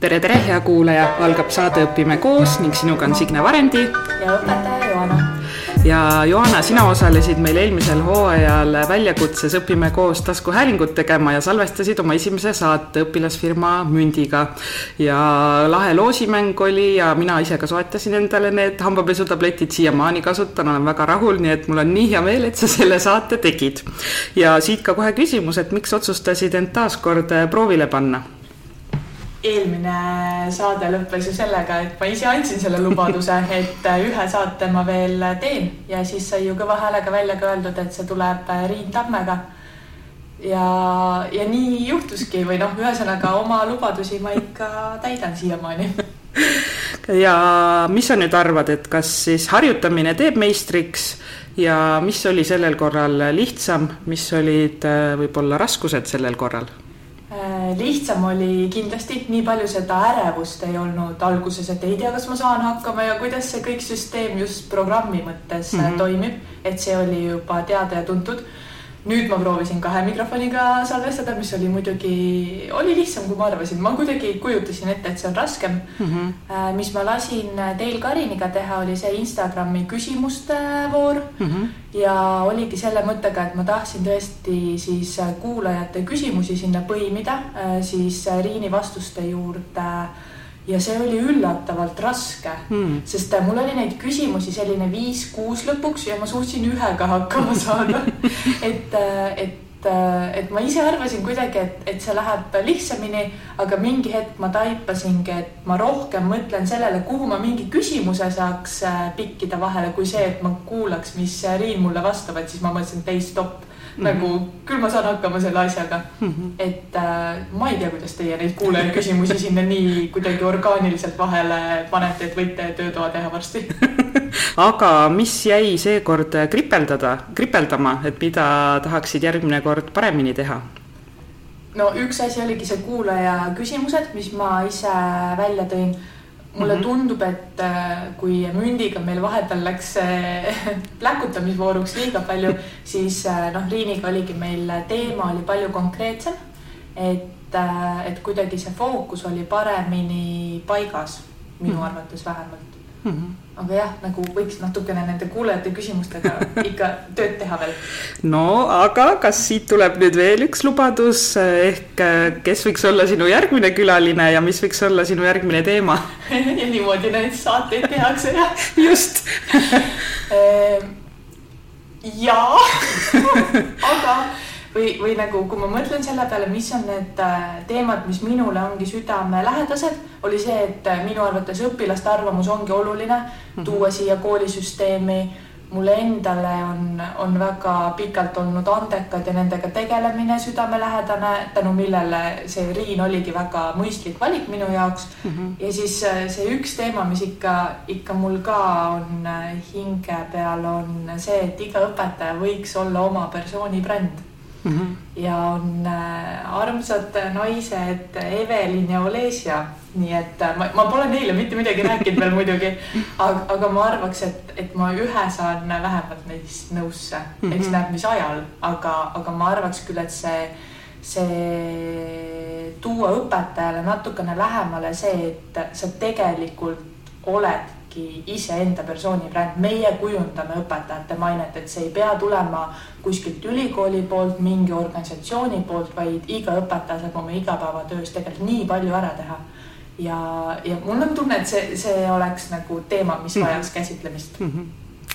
tere, tere, hea kuulaja, algab saade Õpime koos ning sinuga on Signe Varendi. ja õpetaja Joana. ja Joana, sina osalesid meil eelmisel hooajal väljakutses Õpime koos taskuhäälingut tegema ja salvestasid oma esimese saate õpilasfirma Mündiga. ja lahe loosimäng oli ja mina ise ka soetasin endale need hambapesutabletid, siiamaani kasutan, olen väga rahul, nii et mul on nii hea meel, et sa selle saate tegid. ja siit ka kohe küsimus, et miks otsustasid end taas kord proovile panna eelmine saade lõppes ju sellega, et ma ise andsin selle lubaduse, et ühe saate ma veel teen ja siis sai ju kõva häälega välja ka öeldud, et see tuleb Riin Tammega. ja, ja nii juhtuski või noh, ühesõnaga oma lubadusi ma ikka täidan siiamaani. ja mis sa nüüd arvad, et kas siis harjutamine teeb meistriks ja mis oli sellel korral lihtsam, mis olid äh, võib-olla raskused sellel korral? Lihtsam oli kindlasti, nii palju seda ärevust ei olnud alguses, et ei tea, kas ma saan hakkama ja kuidas see kõik süsteem just programmi mõttes mm -hmm. toimib, et see oli juba teada ja tuntud nüüd ma proovisin kahe mikrofoniga salvestada, mis oli muidugi, oli lihtsam, kui ma arvasin, ma kuidagi kujutasin ette, et see on raskem mm. -hmm. mis ma lasin teil Kariniga teha, oli see Instagrami küsimuste voor mm. -hmm. ja oligi selle mõttega, et ma tahtsin tõesti siis kuulajate küsimusi sinna põimida, äh, siis Riini vastuste juurde ja see oli üllatavalt raske hmm., sest mul oli neid küsimusi selline viis-kuus lõpuks ja ma suutsin ühega hakkama saada et, et, et ma ise arvasin kuidagi, et, et see läheb lihtsamini, aga mingi hetk ma taipasingi, et ma rohkem mõtlen sellele, kuhu ma mingi küsimuse saaks äh, pikkida vahele, kui see, et ma kuulaks, mis Riin mulle vastab, et siis ma mõtlesin, et ei stopp mm -hmm. nagu küll ma saan hakkama selle asjaga mm. -hmm. et äh, ma ei tea, kuidas teie neid kuulaja küsimusi sinna nii kuidagi orgaaniliselt vahele panete, et võite töötoa teha varsti aga mis jäi seekord kripeldada, kripeldama, et mida tahaksid järgmine kord paremini teha? no üks asi oligi see kuulaja küsimused, mis ma ise välja tõin mulle mm -hmm. tundub, et äh, kui mündiga meil vahepeal läks pläkutamisvooruks liiga palju, siis äh, noh, Riiniga oligi meil teema oli palju konkreetsem. et, äh, et kuidagi see fookus oli paremini paigas, minu mm -hmm. arvates vähemalt mm. -hmm. Aga jah, nagu võiks natukene nende kuulajate küsimustega ikka tööd teha veel. no aga kas siit tuleb nüüd veel üks lubadus ehk kes võiks olla sinu järgmine külaline ja mis võiks olla sinu järgmine teema ja niimoodi neid saateid tehakse jah. just ehm, jaa aga või, või nagu, kui ma mõtlen selle peale, mis on need äh, teemad, mis minule ongi südamelähedased, oli see, et äh, minu arvates õpilaste arvamus ongi oluline -hmm. tuua siia koolisüsteemi. mulle endale on, on väga pikalt olnud andekad ja nendega tegelemine südamelähedane, tänu millele see Riin oligi väga mõistlik valik minu jaoks mm. -hmm. ja siis äh, see üks teema, mis ikka, ikka mul ka on hinge peal, on see, et iga õpetaja võiks olla oma persooni bränd mm. -hmm. ja on äh, armsad naised Evelin ja Olesia, nii et äh, ma, ma pole neile mitte midagi rääkinud veel muidugi, aga, aga ma arvaks, et, et ma ühe saan vähemalt neist nõusse mm, -hmm. eks näeb, mis ajal, aga, aga ma arvaks küll, et see, see tuua õpetajale natukene lähemale see, et sa tegelikult oled oledki iseenda persooni bränd, meie kujundame õpetajate mainet, et see ei pea tulema kuskilt ülikooli poolt, mingi organisatsiooni poolt, vaid iga õpetaja saab oma igapäevatöös tegelikult nii palju ära teha. ja, ja mul on tunne, et see, see oleks nagu teema, mis mhm. vajaks käsitlemist mm. -hmm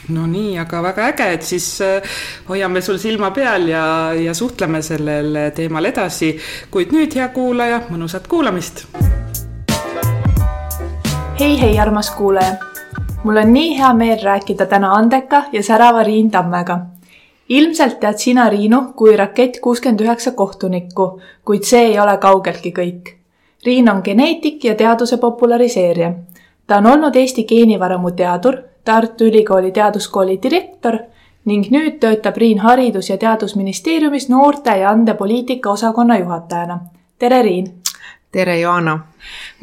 no nii, aga väga äge, et siis äh, hoiame sul silma peal ja, ja suhtleme sellel teemal edasi. kuid nüüd, hea kuulaja, mõnusat kuulamist hei, hei, armas kuulaja. mul on nii hea meel rääkida täna andeka ja särava Riin Tammega. ilmselt tead sina Riinu kui Rakett kuuskümmend üheksa kohtunikku, kuid see ei ole kaugeltki kõik. Riin on geneetik ja teaduse populariseerija. ta on olnud Eesti geenivaramu teadur, Tartu Ülikooli teaduskooli direktor ning nüüd töötab Riin Haridus- ja Teadusministeeriumis noorte ja andepoliitika osakonna juhatajana. tere, Riin! tere, Joana!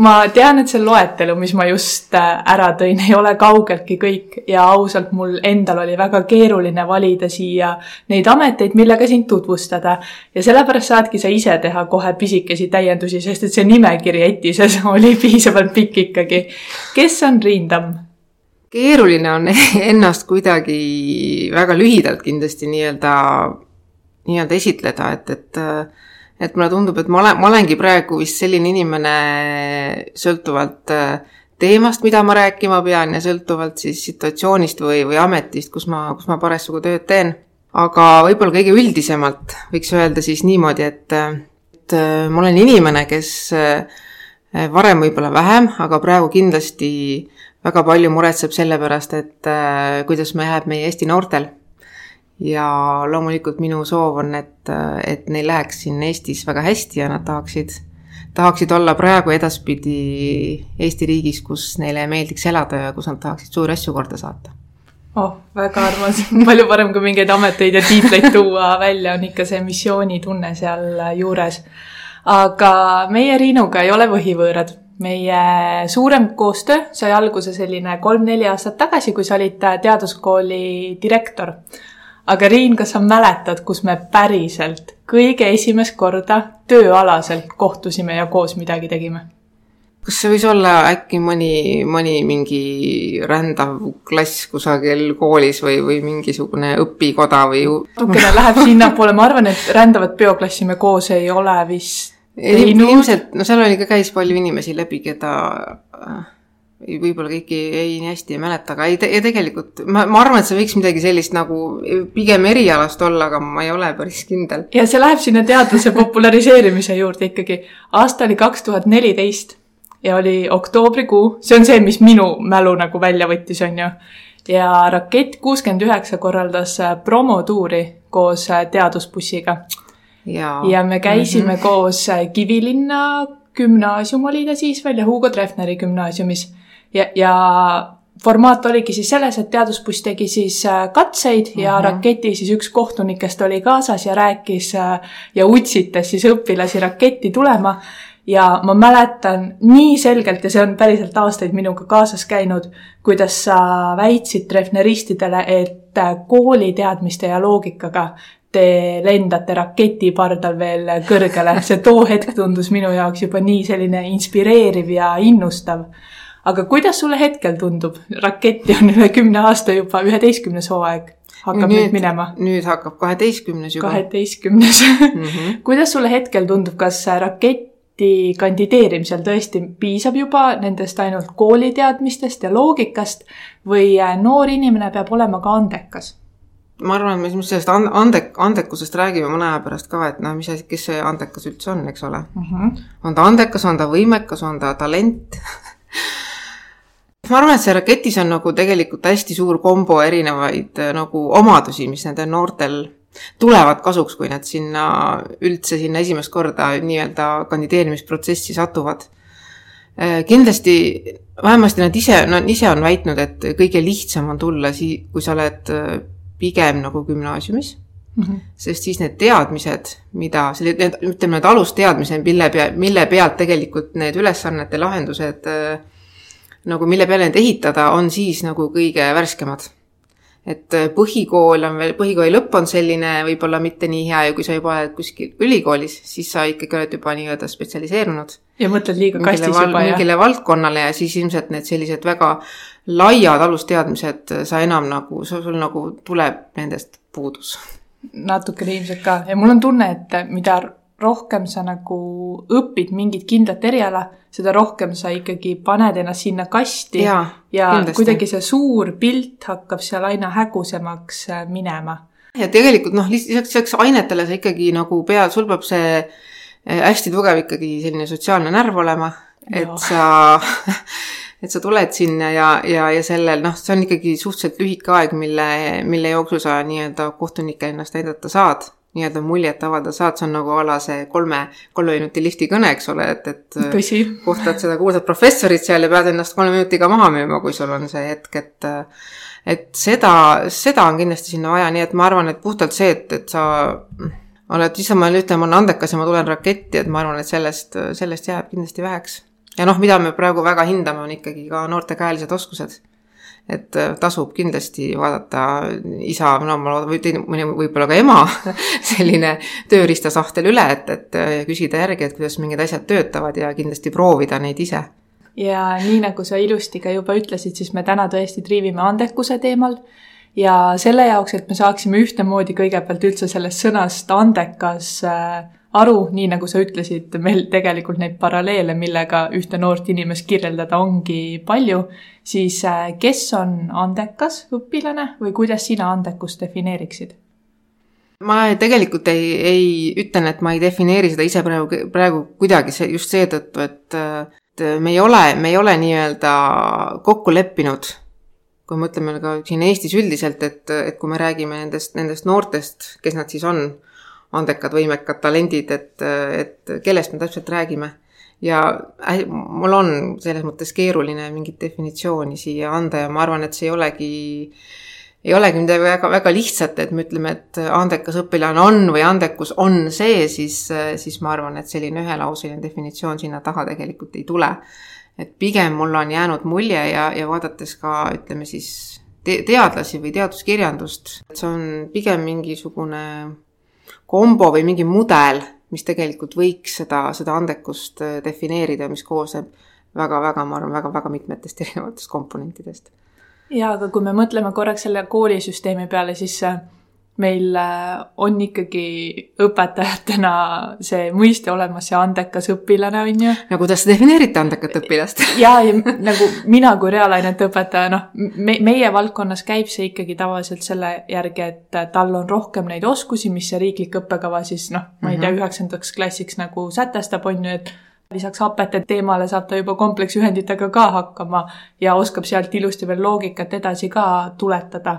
Ma tean, et see loetelu, mis ma just äh, ära tõin, ei ole kaugeltki kõik ja ausalt, mul endal oli väga keeruline valida siia neid ameteid, millega sind tutvustada. ja sellepärast saadki sa ise teha kohe pisikesi täiendusi, sest et see nimekiri etises oli piisavalt pikk ikkagi. kes on Riin Tamm? keeruline on ennast kuidagi väga lühidalt kindlasti nii-öelda, nii-öelda esitleda, et, et et mulle tundub, et ma olen, ma olengi praegu vist selline inimene sõltuvalt teemast, mida ma rääkima pean ja sõltuvalt siis situatsioonist või, või ametist, kus ma, kus ma parasjagu tööd teen. aga võib-olla kõige üldisemalt võiks öelda siis niimoodi, et, et ma olen inimene, kes varem võib-olla vähem, aga praegu kindlasti väga palju muretseb selle pärast, et äh, kuidas me läheb meie Eesti noortel. Ja loomulikult minu soov on, et, et neil läheks siin Eestis väga hästi ja nad tahaksid, tahaksid olla praegu edaspidi Eesti riigis, kus neile meeldiks elada ja kus nad tahaksid suuri asju korda saata oh, väga armas, palju parem kui mingeid ameteid ja tiitleid tuua välja, on ikka see missioonitunne seal juures. aga meie Riinuga ei ole võhivõõrad meie suurem koostöö sai alguse selline kolm-neli aastat tagasi, kui sa olid teaduskooli direktor. Aga Riin, kas sa mäletad, kus me päriselt kõige esimest korda tööalaselt kohtusime ja koos midagi tegime? kas see võis olla äkki mõni, mõni mingi rändav klass kusagil koolis või, või mingisugune õpikoda või? natukene läheb sinnapoole, ma arvan, et rändavat peoklassi me koos ei ole vist teinud. ilmselt, no seal oli ka, käis palju inimesi läbi, keda äh, võib-olla kõiki ei nii hästi ei mäleta, aga ei te,, tegelikult ma, ma arvan, et see võiks midagi sellist nagu pigem erialast olla, aga ma ei ole päris kindel. ja see läheb sinna teaduse populariseerimise juurde ikkagi. aasta oli kaks tuhat neliteist ja oli oktoobrikuu, see on see, mis minu mälu nagu välja võttis, on ju. ja Rakett kuuskümmend üheksa korraldas promotuuri koos teadusbussiga ja, me käisime mm -hmm. koos äh, Kivilinna gümnaasium oli ta siis veel ja Hugo Treffneri gümnaasiumis ja, ja formaat oligi siis selles, et teadusbuss tegi siis äh, katseid mm -hmm. ja raketi siis üks kohtunikest oli kaasas ja rääkis äh, ja utsitas siis õpilasi raketti tulema. ja ma mäletan nii selgelt ja see on päriselt aastaid minuga kaasas käinud, kuidas sa väitsid treffneristidele, et kooli teadmiste ja loogikaga te lendate raketipardal veel kõrgele, see too hetk tundus minu jaoks juba nii selline inspireeriv ja innustav. Aga kuidas sulle hetkel tundub, raketti on üle kümne aasta juba üheteistkümnes hooaeg hakkab nüüd, nüüd minema. nüüd hakkab kaheteistkümnes juba. kaheteistkümnes mm. -hmm. kuidas sulle hetkel tundub, kas raketi kandideerimisel tõesti piisab juba nendest ainult kooliteadmistest ja loogikast või noor inimene peab olema ka andekas? ma arvan, et me sellest ande-, andekusest räägime mõne aja pärast ka, et noh, mis asi, kes see andekas üldse on, eks ole mm. -hmm. on ta andekas, on ta võimekas, on ta talent ma arvan, et see raketis on nagu tegelikult hästi suur kombo erinevaid äh, nagu omadusi, mis nendel noortel tulevad kasuks, kui nad sinna üldse sinna esimest korda nii-öelda kandideerimisprotsessi satuvad. Äh, kindlasti, vähemasti nad ise, nad ise on väitnud, et kõige lihtsam on tulla sii-, kui sa oled äh, pigem nagu gümnaasiumis mm. -hmm. sest siis need teadmised, mida, need, ütleme, need alusteadmised, mille pea, mille pealt tegelikult need ülesannete lahendused äh, nagu, mille peale need ehitada, on siis nagu kõige värskemad. et äh, põhikool on veel, põhikooli lõpp on selline võib-olla mitte nii hea ja kui sa juba oled kuskil ülikoolis, siis sa ikkagi oled juba nii-öelda spetsialiseerunud. ja mõtled liiga kastis juba, jah? mingile valdkonnale ja siis ilmselt need sellised väga laiad alusteadmised sa enam nagu, sul nagu tuleb nendest puudus. natukene ilmselt ka ja mul on tunne, et mida rohkem sa nagu õpid mingit kindlat eriala, seda rohkem sa ikkagi paned ennast sinna kasti ja, ja kindlasti. kuidagi see suur pilt hakkab seal aina hägusemaks äh, minema. ja tegelikult noh, lisaks, lisaks ainetele sa ikkagi nagu pead, sul peab see äh, hästi tugev ikkagi selline sotsiaalne närv olema, et sa et sa tuled sinna ja, ja, ja sellel, noh, see on ikkagi suhteliselt lühike aeg, mille, mille jooksul sa nii-öelda kohtunikele ennast näidata saad, nii-öelda muljet avaldada saad, see on nagu a la see kolme, kolme minuti lifti kõne, eks ole, et, et Tõsi. kohtad seda kuulsat professorit seal ja pead ennast kolme minutiga maha müüma, kui sul on see hetk, et et seda, seda on kindlasti sinna vaja, nii et ma arvan, et puhtalt see, et, et sa oled, ise ma ütlen, ma olen andekas ja ma tulen raketti, et ma arvan, et sellest, sellest jääb kindlasti väheks ja noh, mida me praegu väga hindame, on ikkagi ka noorte käelised oskused et äh, tasub kindlasti vaadata isa, no ma loodan, või võib-olla ka ema selline tööriistasahtel üle, et, et äh, küsida järgi, et kuidas mingid asjad töötavad ja kindlasti proovida neid ise. ja nii, nagu sa ilusti ka juba ütlesid, siis me täna tõesti triivime andekuse teemal ja selle jaoks, et me saaksime ühtemoodi kõigepealt üldse sellest sõnast andekas äh, aru, nii nagu sa ütlesid, meil tegelikult neid paralleele, millega ühte noort inimest kirjeldada ongi palju, siis äh, kes on andekas õpilane või kuidas sina andekust defineeriksid? ma tegelikult ei, ei, ütlen, et ma ei defineeri seda ise praegu, praegu kuidagi see, just seetõttu, et, et me ei ole, me ei ole nii-öelda kokku leppinud, kui me mõtleme ka siin Eestis üldiselt, et, et kui me räägime nendest, nendest noortest, kes nad siis on andekad, võimekad talendid, et, et kellest me täpselt räägime. ja mul on selles mõttes keeruline mingit definitsiooni siia anda ja ma arvan, et see ei olegi, ei olegi midagi väga, väga lihtsat, et me ütleme, et andekas õpilane on või andekus on see, siis, siis ma arvan, et selline ühelauseline definitsioon sinna taha tegelikult ei tule. et pigem mul on jäänud mulje ja, ja vaadates ka ütleme siis te teadlasi või teaduskirjandust, et see on pigem mingisugune kombo või mingi mudel, mis tegelikult võiks seda, seda andekust äh, defineerida, mis koosneb väga-väga, ma arvan, väga-väga mitmetest erinevatest komponentidest. jaa, aga kui me mõtleme korraks selle koolisüsteemi peale, siis meil äh, on ikkagi õpetajatena see mõiste olemas, see andekas õpilane, on ju. no kuidas te defineerite andekat õpilast ja, ja nagu mina kui reaalainete õpetaja, noh, me, meie valdkonnas käib see ikkagi tavaliselt selle järgi, et tal on rohkem neid oskusi, mis see riiklik õppekava siis noh, ma ei tea, mhm. üheksandaks klassiks nagu sätestab, on ju, et lisaks hapete teemale saab ta juba kompleksühenditega ka hakkama ja oskab sealt ilusti veel loogikat edasi ka tuletada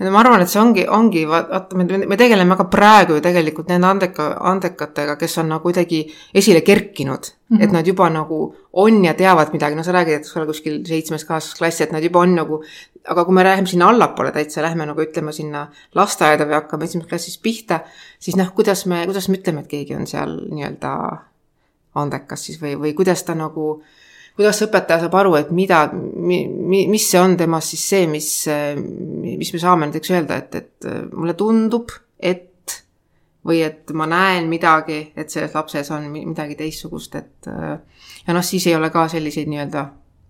ma arvan, et see ongi, ongi, vaata, me, me tegeleme ka praegu ju tegelikult nende andeka, andekatega, kes on nagu kuidagi esile kerkinud mm. -hmm. et nad juba nagu on ja teavad midagi, no sa räägid, et sa oled kuskil seitsmes, kaheksas klass, et nad juba on nagu, aga kui me läheme sinna allapoole täitsa, lähme nagu ütleme sinna lasteaeda või hakkame esimeses klassis pihta, siis noh, kuidas me, kuidas me ütleme, et keegi on seal nii-öelda andekas siis või, või kuidas ta nagu äh, kuidas õpetaja saab aru, et mida mi,, mi, mis see on temas siis see, mis, mis me saame näiteks öelda, et, et mulle tundub, et või et ma näen midagi, et selles lapses on midagi teistsugust, et ja noh, siis ei ole ka selliseid nii-öelda,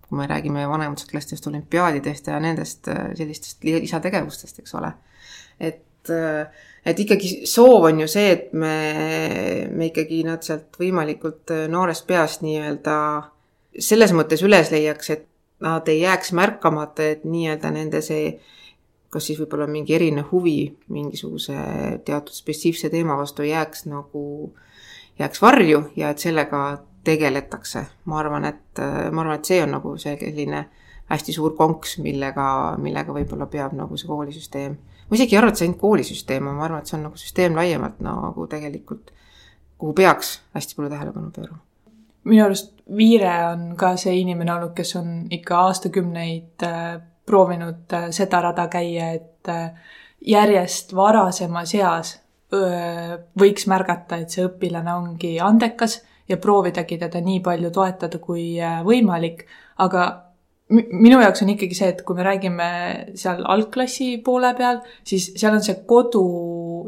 kui me räägime vanematest klassidest, olümpiaadidest ja nendest sellistest lisategevustest, eks ole. et, et ikkagi soov on ju see, et me, me ikkagi nad sealt võimalikult noorest peast nii-öelda selles mõttes üles leiaks, et nad ei jääks märkamata, et nii-öelda nende see, kas siis võib-olla mingi erinev huvi mingisuguse teatud spetsiifse teema vastu jääks nagu, jääks varju ja et sellega tegeletakse. ma arvan, et, ma arvan, et see on nagu see selline hästi suur konks, millega, millega võib-olla peab nagu see koolisüsteem. ma isegi ei arva, et see ainult koolisüsteem on, ma arvan, et see on nagu süsteem laiemalt nagu tegelikult, kuhu peaks hästi palju tähelepanu pöörama minu arust Viire on ka see inimene olnud, kes on ikka aastakümneid äh, proovinud äh, seda rada käia, et äh, järjest varasemas eas võiks märgata, et see õpilane ongi andekas ja proovidagi teda nii palju toetada kui võimalik, aga minu jaoks on ikkagi see, et kui me räägime seal algklassi poole peal, siis seal on see kodu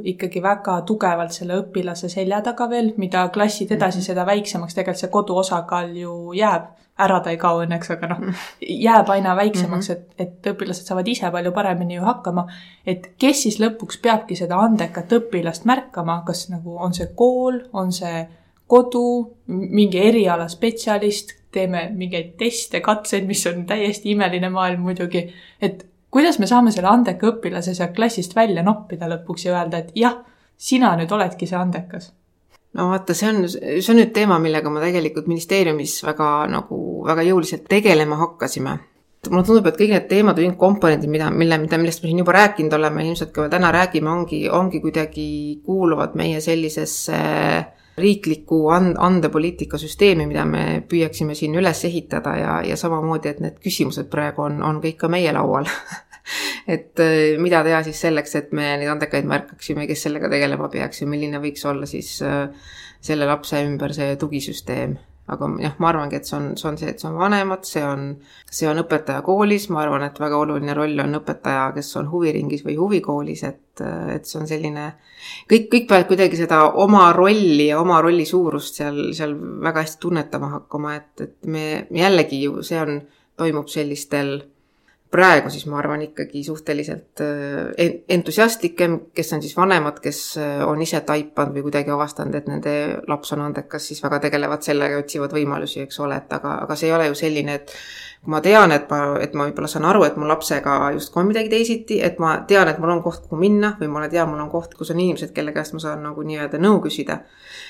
ikkagi väga tugevalt selle õpilase selja taga veel, mida klassid edasi, mhm. seda väiksemaks tegelikult see kodu osakaal ju jääb. ära ta ei kao õnneks, aga noh, jääb aina väiksemaks, mhm. et, et õpilased saavad ise palju paremini ju hakkama. et kes siis lõpuks peabki seda andekat õpilast märkama, kas nagu on see kool, on see kodu, mingi erialaspetsialist, teeme mingeid teste, katseid, mis on täiesti imeline maailm muidugi, et kuidas me saame selle andeka õpilase sealt klassist välja noppida lõpuks ja öelda, et jah, sina nüüd oledki see andekas? no vaata, see on, see on nüüd teema, millega me tegelikult ministeeriumis väga nagu, väga jõuliselt tegelema hakkasime. mulle tundub, et kõik need teemad või komponendid, mida, mille, mida, millest me siin juba rääkinud oleme, ilmselt ka täna räägime, ongi, ongi kuidagi, kuuluvad meie sellisesse riikliku and-, andepoliitika süsteemi, mida me püüaksime siin üles ehitada ja, ja samamoodi, et need küsimused praegu on, on kõik ka meie laual et äh, mida teha siis selleks, et me neid andekaid märkaksime, kes sellega tegelema peaks ja milline võiks olla siis äh, selle lapse ümber see tugisüsteem. aga jah, ma arvangi, et see on, see on see, et see on vanemad, see on, see on õpetaja koolis, ma arvan, et väga oluline roll on õpetaja, kes on huviringis või huvikoolis, et, et see on selline, kõik, kõik peavad kuidagi seda oma rolli ja oma rolli suurust seal, seal väga hästi tunnetama hakkama, et, et me jällegi ju, see on, toimub sellistel praegu siis ma arvan ikkagi suhteliselt äh, entusiastlikem, kes on siis vanemad, kes äh, on ise taipanud või kuidagi avastanud, et nende laps on andekas, siis väga tegelevad sellega otsivad võimalusi, eks ole, et aga, aga see ei ole ju selline, et kui ma tean, et ma, et ma võib-olla saan aru, et mu lapsega justkui on midagi teisiti, et ma tean, et mul on koht, kuhu minna või ma tean, mul on koht, kus on inimesed, kelle käest ma saan nagu nii-öelda nõu küsida.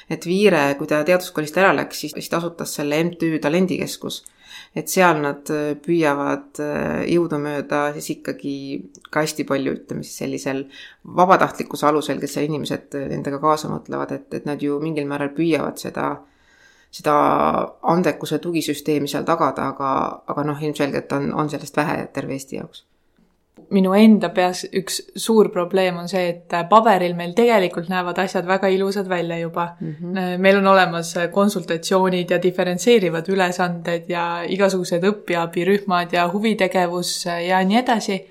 et Viire, kui ta teaduskoolist ära läks, siis, siis ta asutas selle MTÜ Talendikeskus et seal nad äh, püüavad äh, jõudumööda siis ikkagi ka hästi palju, ütleme siis sellisel vabatahtlikkuse alusel, kes seal inimesed äh, endaga kaasa mõtlevad, et, et nad ju mingil määral püüavad seda, seda andekuse tugisüsteemi seal tagada, aga, aga noh, ilmselgelt on, on sellest vähe terve Eesti jaoks minu enda peas üks suur probleem on see, et paberil meil tegelikult näevad asjad väga ilusad välja juba mm. -hmm. meil on olemas konsultatsioonid ja diferentseerivad ülesanded ja igasugused õpiabirühmad ja huvitegevus ja nii edasi.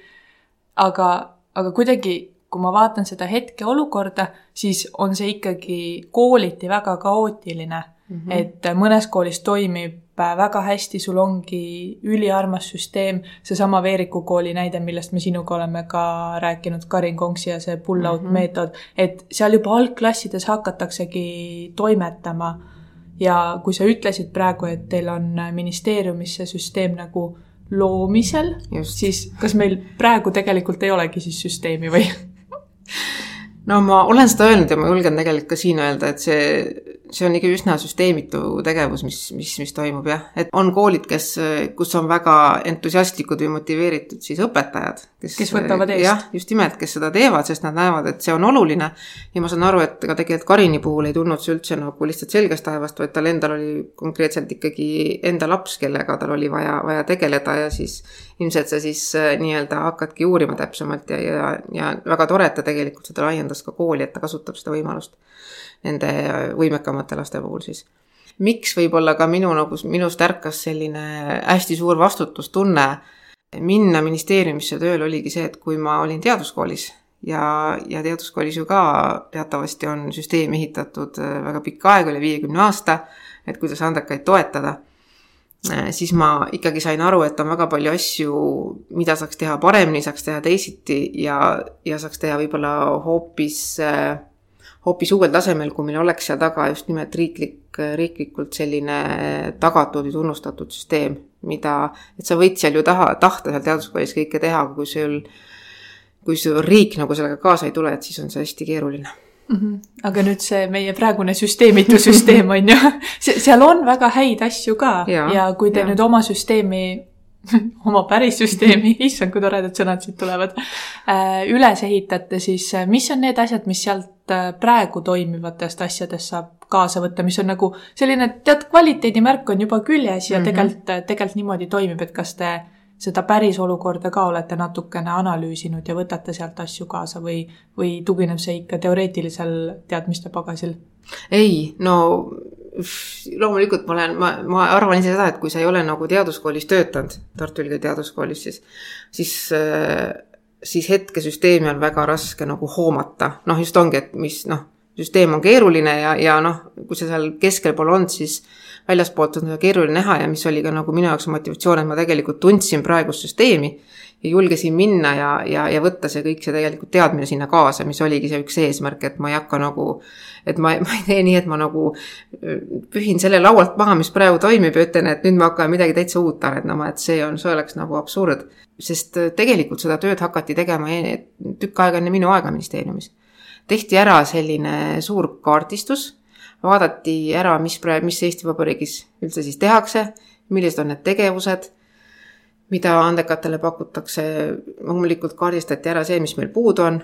aga, aga kuidagi, kui ma vaatan seda hetkeolukorda, siis on see ikkagi kooliti väga kaootiline mm. -hmm. et mõnes koolis toimib väga hästi, sul ongi üliarmas süsteem, seesama Veeriku kooli näide, millest me sinuga oleme ka rääkinud, Karin Konksi ja see pull-out mm -hmm. meetod, et seal juba algklassides hakataksegi toimetama. ja kui sa ütlesid praegu, et teil on ministeeriumis see süsteem nagu loomisel, siis kas meil praegu tegelikult ei olegi siis süsteemi või no ma olen seda öelnud ja ma julgen tegelikult ka siin öelda, et see, see on ikka üsna süsteemitu tegevus, mis, mis, mis toimub jah, et on koolid, kes, kus on väga entusiastlikud või motiveeritud siis õpetajad. kes, kes võtavad eest. jah, just nimelt, kes seda teevad, sest nad näevad, et see on oluline. ja ma saan aru, et ka tegelikult Karini puhul ei tulnud see üldse nagu lihtsalt selgest taevast, vaid tal endal oli konkreetselt ikkagi enda laps, kellega tal oli vaja, vaja tegeleda ja siis ilmselt sa siis äh, nii-öelda hakkadki uurima täpsemalt ja, ja, ja väga tore, et ta tegelikult seda laiendas ka kooli, et ta kasutab seda võimalust nende võimekamate laste puhul siis. miks võib-olla ka minu nagu, minust ärkas selline hästi suur vastutustunne minna ministeeriumisse tööle, oligi see, et kui ma olin teaduskoolis ja, ja teaduskoolis ju ka teatavasti on süsteem ehitatud äh, väga pikka aega, üle viiekümne aasta, et kuidas andekaid toetada Äh, siis ma ikkagi sain aru, et on väga palju asju, mida saaks teha paremini, saaks teha teisiti ja, ja saaks teha võib-olla hoopis, äh, hoopis uuel tasemel, kui meil oleks seal taga just nimelt riiklik, riiklikult selline tagatud ja tunnustatud süsteem, mida, et sa võid seal ju taha, tahta seal teaduskoolis kõike teha, kui sul, kui sul riik nagu sellega kaasa ei tule, et siis on see hästi keeruline mm. -hmm. aga nüüd see meie praegune süsteemitu süsteem on ju, seal on väga häid asju ka ja, ja kui te ja. nüüd oma süsteemi oma päris süsteemi, issand, kui toredad sõnad siit tulevad, äh, üles ehitate, siis äh, mis on need asjad, mis sealt äh, praegu toimivatest asjadest saab kaasa võtta, mis on nagu selline tead, kvaliteedimärk on juba küljes ja mm -hmm. tegelikult, tegelikult niimoodi toimib, et kas te seda päris olukorda ka olete natukene analüüsinud ja võtate sealt asju kaasa või, või tugineb see ikka teoreetilisel teadmiste pagasil? ei, no loomulikult ma olen, ma, ma arvan ise seda, et kui sa ei ole nagu teaduskoolis töötanud, Tartu Ülikooli teaduskoolis, siis, siis siis hetkesüsteemi on väga raske nagu hoomata, noh, just ongi, et mis noh, süsteem on keeruline ja, ja noh, kui sa seal keskel pole olnud, siis väljaspoolt on seda keeruline näha ja mis oli ka nagu minu jaoks motivatsioon, et ma tegelikult tundsin praegust süsteemi ja julgesin minna ja, ja, ja võtta see kõik, see tegelikult teadmine sinna kaasa, mis oligi see üks eesmärk, et ma ei hakka nagu, et ma, ma ei tee nii, et ma nagu äh, pühin selle laualt maha, mis praegu toimib ja ütlen, et nüüd me hakkame midagi täitsa uut arendama, et see on, see oleks nagu absurd. sest äh, tegelikult seda tööd hakati tegema e-, tükk aega enne minu aega ministeeriumis. tehti ära selline suur kaardistus vaadati ära, mis praegu, mis Eesti Vabariigis üldse siis tehakse, millised on need tegevused, mida andekatele pakutakse, loomulikult kaardistati ära see, mis meil puudu on,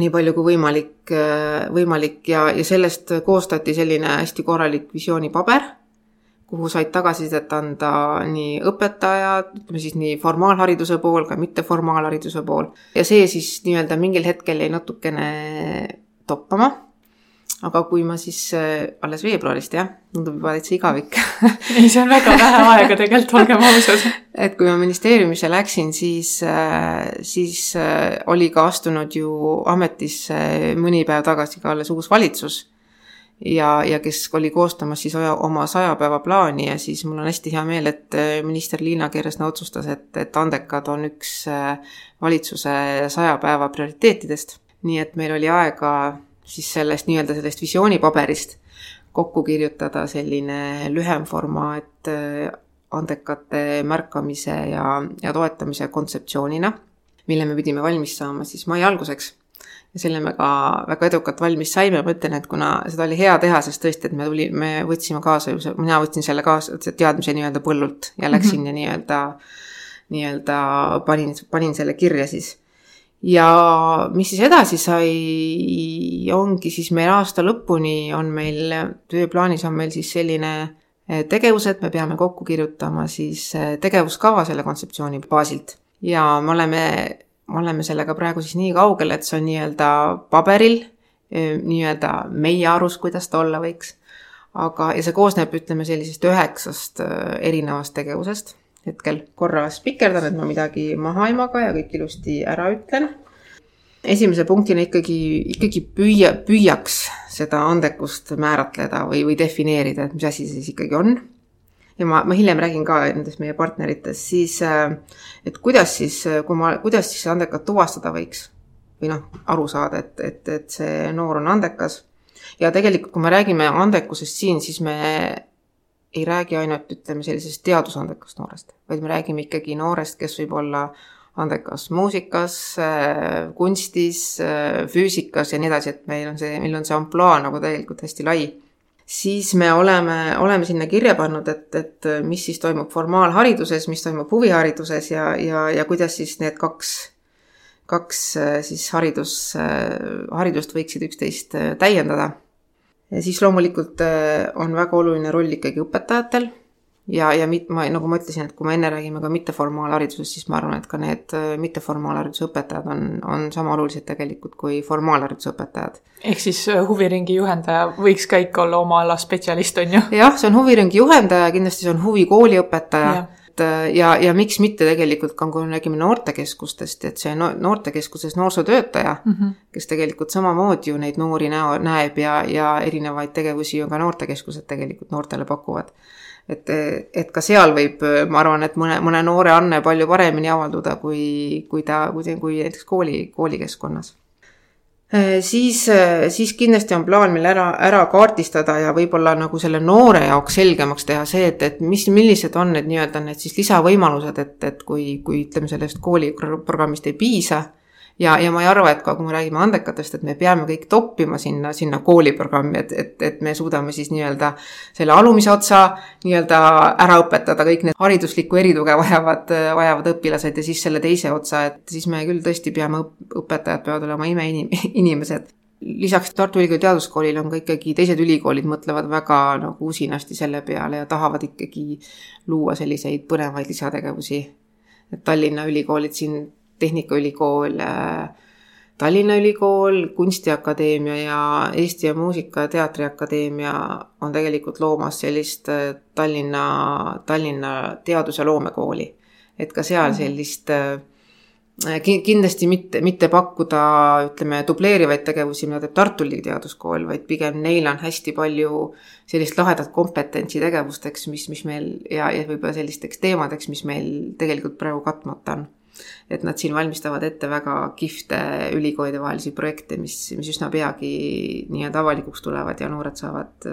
nii palju kui võimalik, võimalik ja, ja sellest koostati selline hästi korralik visioonipaber, kuhu said tagasisidet anda nii õpetajad, ütleme siis nii formaalhariduse pool, ka mitteformaalhariduse pool. ja see siis nii-öelda mingil hetkel jäi natukene toppama aga kui ma siis äh, alles veebruarist jah, tundub juba täitsa igavik ei, see on väga vähe aega tegelikult, olgem ausad. et kui ma ministeeriumisse läksin, siis, äh, siis äh, oli ka astunud ju ametisse mõni päev tagasi ka alles uus valitsus ja, ja kes oli koostamas siis oma saja päeva plaani ja siis mul on hästi hea meel, et minister Liina Kersna otsustas, et, et andekad on üks valitsuse saja päeva prioriteetidest. nii et meil oli aega siis sellest nii-öelda sellest visioonipaberist kokku kirjutada selline lühem formaat äh, andekate märkamise ja, ja toetamise kontseptsioonina, mille me pidime valmis saama siis mai alguseks. ja selle me ka väga edukalt valmis saime, ma ütlen, et kuna seda oli hea teha, sest tõesti, et me tuli, me võtsime kaasa, mina võtsin selle kaasa, teadmise nii-öelda põllult ja läksin mm -hmm. ja nii-öelda, nii-öelda panin, panin selle kirja siis ja mis siis edasi sai, ongi siis meil aasta lõpuni on meil, tööplaanis on meil siis selline eh, tegevus, et me peame kokku kirjutama siis eh, tegevuskava selle kontseptsiooni baasilt. ja me oleme, me oleme sellega praegu siis nii kaugel, et see on nii-öelda paberil, eh, nii-öelda meie arust, kuidas ta olla võiks. aga, ja see koosneb, ütleme sellisest üheksast erinevast tegevusest hetkel korra spikerdan, et ma midagi maha ei maga ja kõik ilusti ära ütlen. esimese punktina ikkagi, ikkagi püüa, püüaks seda andekust määratleda või, või defineerida, et mis asi see siis ikkagi on. ja ma, ma hiljem räägin ka nendest meie partneritest, siis et kuidas siis, kui ma, kuidas siis andekat tuvastada võiks või noh, aru saada, et, et, et see noor on andekas. ja tegelikult, kui me räägime andekusest siin, siis me ei räägi ainult, ütleme, sellisest teadusandekast noorest, vaid me räägime ikkagi noorest, kes võib olla andekas muusikas, äh, kunstis, äh, füüsikas ja nii edasi, et meil on see, meil on see ampluaa nagu tegelikult hästi lai. siis me oleme, oleme sinna kirja pannud, et, et mis siis toimub formaalhariduses, mis toimub huvihariduses ja, ja, ja kuidas siis need kaks, kaks äh, siis haridus, haridust võiksid üksteist täiendada siis loomulikult äh, on väga oluline roll ikkagi õpetajatel ja, ja mit-, ma, nagu ma ütlesin, et kui me enne räägime ka mitteformaalharidusest, siis ma arvan, et ka need äh, mitteformaalhariduse õpetajad on, on sama olulised tegelikult kui formaalhariduse õpetajad. ehk siis äh, huviringi juhendaja võiks ka ikka olla oma ala spetsialist, on ju? jah, see on huviringi juhendaja, kindlasti see on huvikooli õpetaja et äh, ja, ja miks mitte tegelikult ka, kui me räägime noortekeskustest, et see no, noortekeskuses noorsootöötaja mm, -hmm. kes tegelikult samamoodi ju neid noori näo, näeb ja, ja erinevaid tegevusi ju ka noortekeskused tegelikult noortele pakuvad. et, et ka seal võib, ma arvan, et mõne, mõne noore anne palju paremini avalduda, kui, kui ta, kui, kui näiteks kooli, koolikeskkonnas Äh, siis, äh, siis kindlasti on plaan meil ära, ära kaardistada ja võib-olla nagu selle noore jaoks selgemaks teha see, et, et mis, millised on need nii-öelda need siis lisavõimalused, et, et kui, kui ütleme, sellest kooliprogrammist ei piisa ja, ja ma ei arva, et ka kui me räägime andekatest, et me peame kõik toppima sinna, sinna kooliprogrammi, et, et, et me suudame siis nii-öelda selle alumise otsa nii-öelda ära õpetada kõik need hariduslikku erituge vajavad, vajavad õpilased ja siis selle teise otsa, et siis me küll tõesti peame, õpetajad peavad olema imeinimesed lisaks Tartu Ülikooli Teaduskoolile on ka ikkagi teised ülikoolid mõtlevad väga nagu usinasti selle peale ja tahavad ikkagi luua selliseid põnevaid lisategevusi. et Tallinna ülikoolid siin Tehnikaülikool, äh, Tallinna Ülikool, Kunstiakadeemia ja Eesti ja Muusika- ja Teatriakadeemia on tegelikult loomas sellist äh, Tallinna, Tallinna teadus- ja loomekooli. et ka seal mhm. sellist äh, kindlasti mitte, mitte pakkuda, ütleme, dubleerivaid tegevusi, mida teeb Tartu Ülikooli Teaduskool, vaid pigem neil on hästi palju sellist lahedat kompetentsi tegevusteks, mis, mis meil ja, ja võib-olla sellisteks teemadeks, mis meil tegelikult praegu katmata on et nad siin valmistavad ette väga kihvte ülikoolide vahelisi projekte, mis, mis üsna peagi nii-öelda avalikuks tulevad ja noored saavad,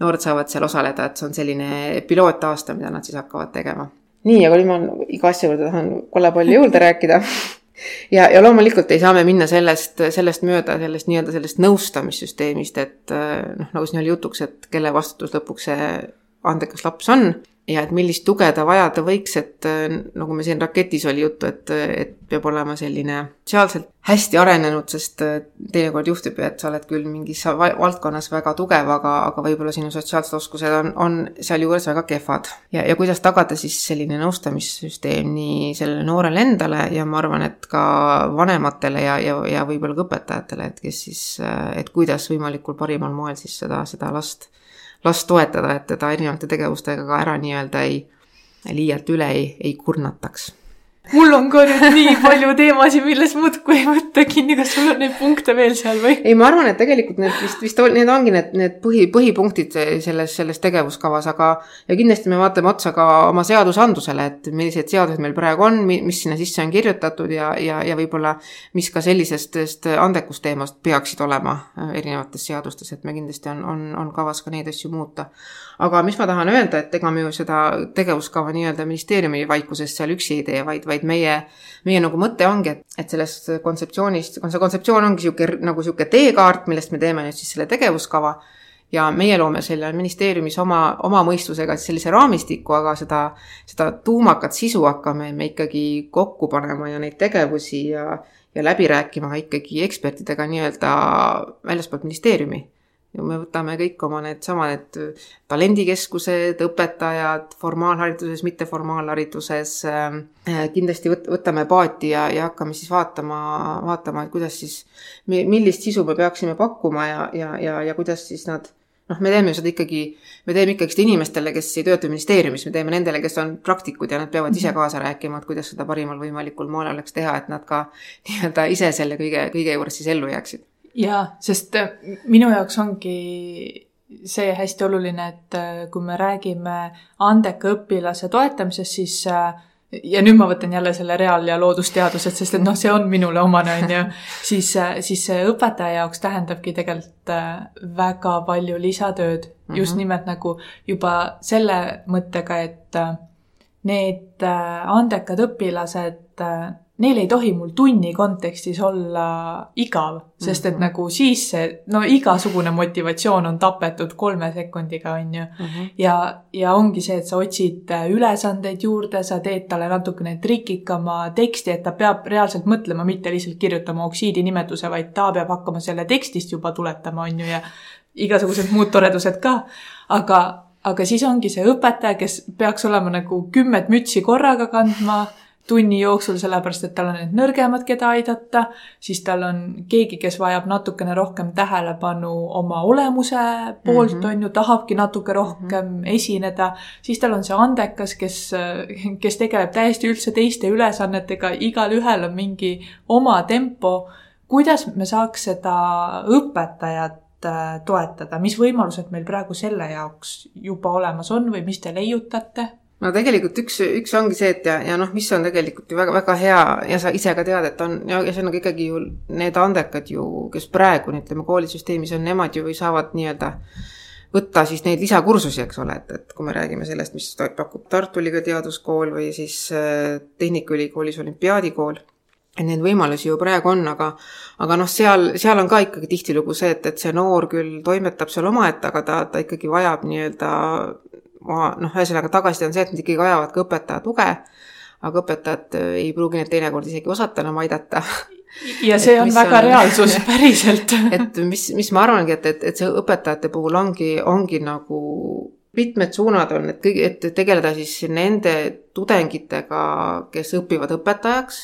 noored saavad seal osaleda, et see on selline pilootaasta, mida nad siis hakkavad tegema. nii, aga nüüd ma iga asja juurde tahan kolle palju juurde rääkida ja, ja loomulikult ei saa me minna sellest, sellest mööda, sellest nii-öelda sellest nõustamissüsteemist, et noh, nagu siin oli jutuks, et kelle vastutus lõpuks see andekas laps on ja et millist tuge ta vajada võiks, et nagu me siin raketis oli juttu, et, et peab olema selline sotsiaalselt hästi arenenud, sest teinekord juhtub ju, et sa oled küll mingis valdkonnas väga tugev, aga, aga võib-olla sinu sotsiaalsed oskused on, on sealjuures väga kehvad. ja, ja kuidas tagada siis selline nõustamissüsteem nii sellele noorele endale ja ma arvan, et ka vanematele ja, ja, ja võib-olla ka õpetajatele, et kes siis, et kuidas võimalikul parimal moel siis seda, seda last last toetada, et teda erinevate tegevustega ka ära nii-öelda ei, liialt üle ei, ei kurnataks mul on ka nüüd nii palju teemasid, millest muudkui ei võta kinni, kas sul on neid punkte veel seal või? ei, ma arvan, et tegelikult need vist, vist need ongi need, need põhi, põhipunktid selles, selles tegevuskavas, aga ja kindlasti me vaatame otsa ka oma seadusandlusele, et millised seadused meil praegu on, mis sinna sisse on kirjutatud ja, ja, ja võib-olla mis ka sellisest andekusteemast peaksid olema äh, erinevates seadustes, et me kindlasti on, on, on kavas ka neid asju muuta. aga mis ma tahan öelda, et ega me ju seda tegevuskava nii-öelda ministeeriumi vaikusest seal üksi ei tee, vaid, vaid meie, meie nagu mõte ongi, et, et sellest kontseptsioonist, see kontseptsioon ongi niisugune nagu niisugune teekaart, millest me teeme nüüd siis selle tegevuskava. Ja meie loome selle ministeeriumis oma, oma mõistusega sellise raamistiku, aga seda, seda tuumakat sisu hakkame me ikkagi kokku panema ja neid tegevusi ja, ja läbi rääkima ikkagi ekspertidega nii-öelda väljaspoolt ministeeriumi ja me võtame kõik oma needsamad need talendikeskused, õpetajad formaalhariduses, mitteformaalhariduses äh,. kindlasti võt-, võtame paati ja, ja hakkame siis vaatama, vaatama, et kuidas siis, millist sisu me peaksime pakkuma ja, ja, ja, ja kuidas siis nad noh, me teeme seda ikkagi, me teeme ikkagi seda inimestele, kes ei tööta ministeeriumis, me teeme nendele, kes on praktikud ja nad peavad ise mhm. kaasa rääkima, et kuidas seda parimal võimalikul moel oleks teha, et nad ka nii-öelda ise selle kõige, kõige juures siis ellu jääksid jaa, sest äh, minu jaoks ongi see hästi oluline, et äh, kui me räägime andeka õpilase toetamisest, siis äh, ja nüüd ma võtan jälle selle reaal- ja loodusteadused, sest et noh, see on minule omane, on ju, siis, siis see õpetaja jaoks tähendabki tegelikult väga palju lisatööd mm. -hmm. just nimelt nagu juba selle mõttega, et need andekad õpilased neil ei tohi mul tunni kontekstis olla igav, sest et mm -hmm. nagu siis see, no igasugune motivatsioon on tapetud kolme sekundiga, on ju mm. -hmm. ja, ja ongi see, et sa otsid ülesandeid juurde, sa teed talle natukene trikikama teksti, et ta peab reaalselt mõtlema, mitte lihtsalt kirjutama oksiidi nimetuse, vaid ta peab hakkama selle tekstist juba tuletama, on ju, ja igasugused muud toredused ka. aga, aga siis ongi see õpetaja, kes peaks olema nagu kümmet mütsi korraga kandma tunni jooksul, sellepärast et tal on need nõrgemad, keda aidata, siis tal on keegi, kes vajab natukene rohkem tähelepanu oma olemuse poolt mm, -hmm. on ju, tahabki natuke rohkem mm -hmm. esineda, siis tal on see andekas, kes, kes tegeleb täiesti üldse teiste ülesannetega, igalühel on mingi oma tempo. kuidas me saaks seda õpetajat äh, toetada, mis võimalused meil praegu selle jaoks juba olemas on või mis te leiutate? No tegelikult üks, üks ongi see, et ja, ja noh, mis on tegelikult ju väga, väga hea ja sa ise ka tead, et on ja, ja see on nagu ikkagi ju need andekad ju, kes praegu ütleme koolisüsteemis on, nemad ju saavad nii-öelda võtta siis neid lisakursusi, eks ole, et, et kui me räägime sellest, mis pakub Tartu Ülikooli Teaduskool või siis äh, Tehnikaülikoolis olümpiaadikool, et neid võimalusi ju praegu on, aga aga noh, seal, seal on ka ikkagi tihtilugu see, et, et see noor küll toimetab seal omaette, aga ta, ta ikkagi vajab nii-öelda ma noh, ühesõnaga tagasiside on see, et nad ikkagi vajavad ka õpetaja tuge, aga õpetajad äh, ei pruugi neid teinekord isegi osata enam aidata. Ja see on väga on, reaalsus päriselt. Et mis, mis ma arvangi, et, et, et see õpetajate puhul ongi, ongi nagu mitmed suunad on, et kõige, et tegeleda siis nende tudengitega, kes õpivad õpetajaks,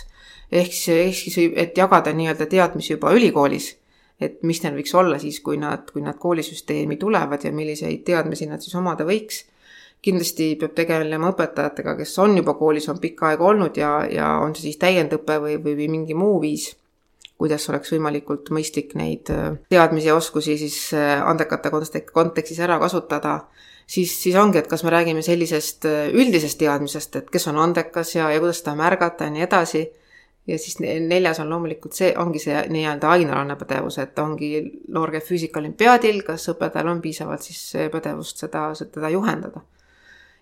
ehk siis, ehk siis, et jagada nii-öelda teadmisi juba ülikoolis et mis neil võiks olla siis, kui nad, kui nad koolisüsteemi tulevad ja milliseid teadmisi nad siis omada võiks kindlasti peab tegelema õpetajatega, kes on juba koolis, on pikka aega olnud ja, ja on see siis täiendõpe või, või, mingi muu viis, kuidas oleks võimalikult mõistlik neid äh, teadmisi ja oskusi siis äh, andekate kontekstis ära kasutada, siis, siis ongi, et kas me räägime sellisest äh, üldisest teadmisest, et kes on andekas ja, ja kuidas seda märgata ja nii edasi, ja siis neljas on loomulikult see, ongi see nii-öelda ainealane pädevus, et ongi noor käib füüsikaolümpiaadil, kas õpetajal on piisavalt siis pädevust seda, seda juhendada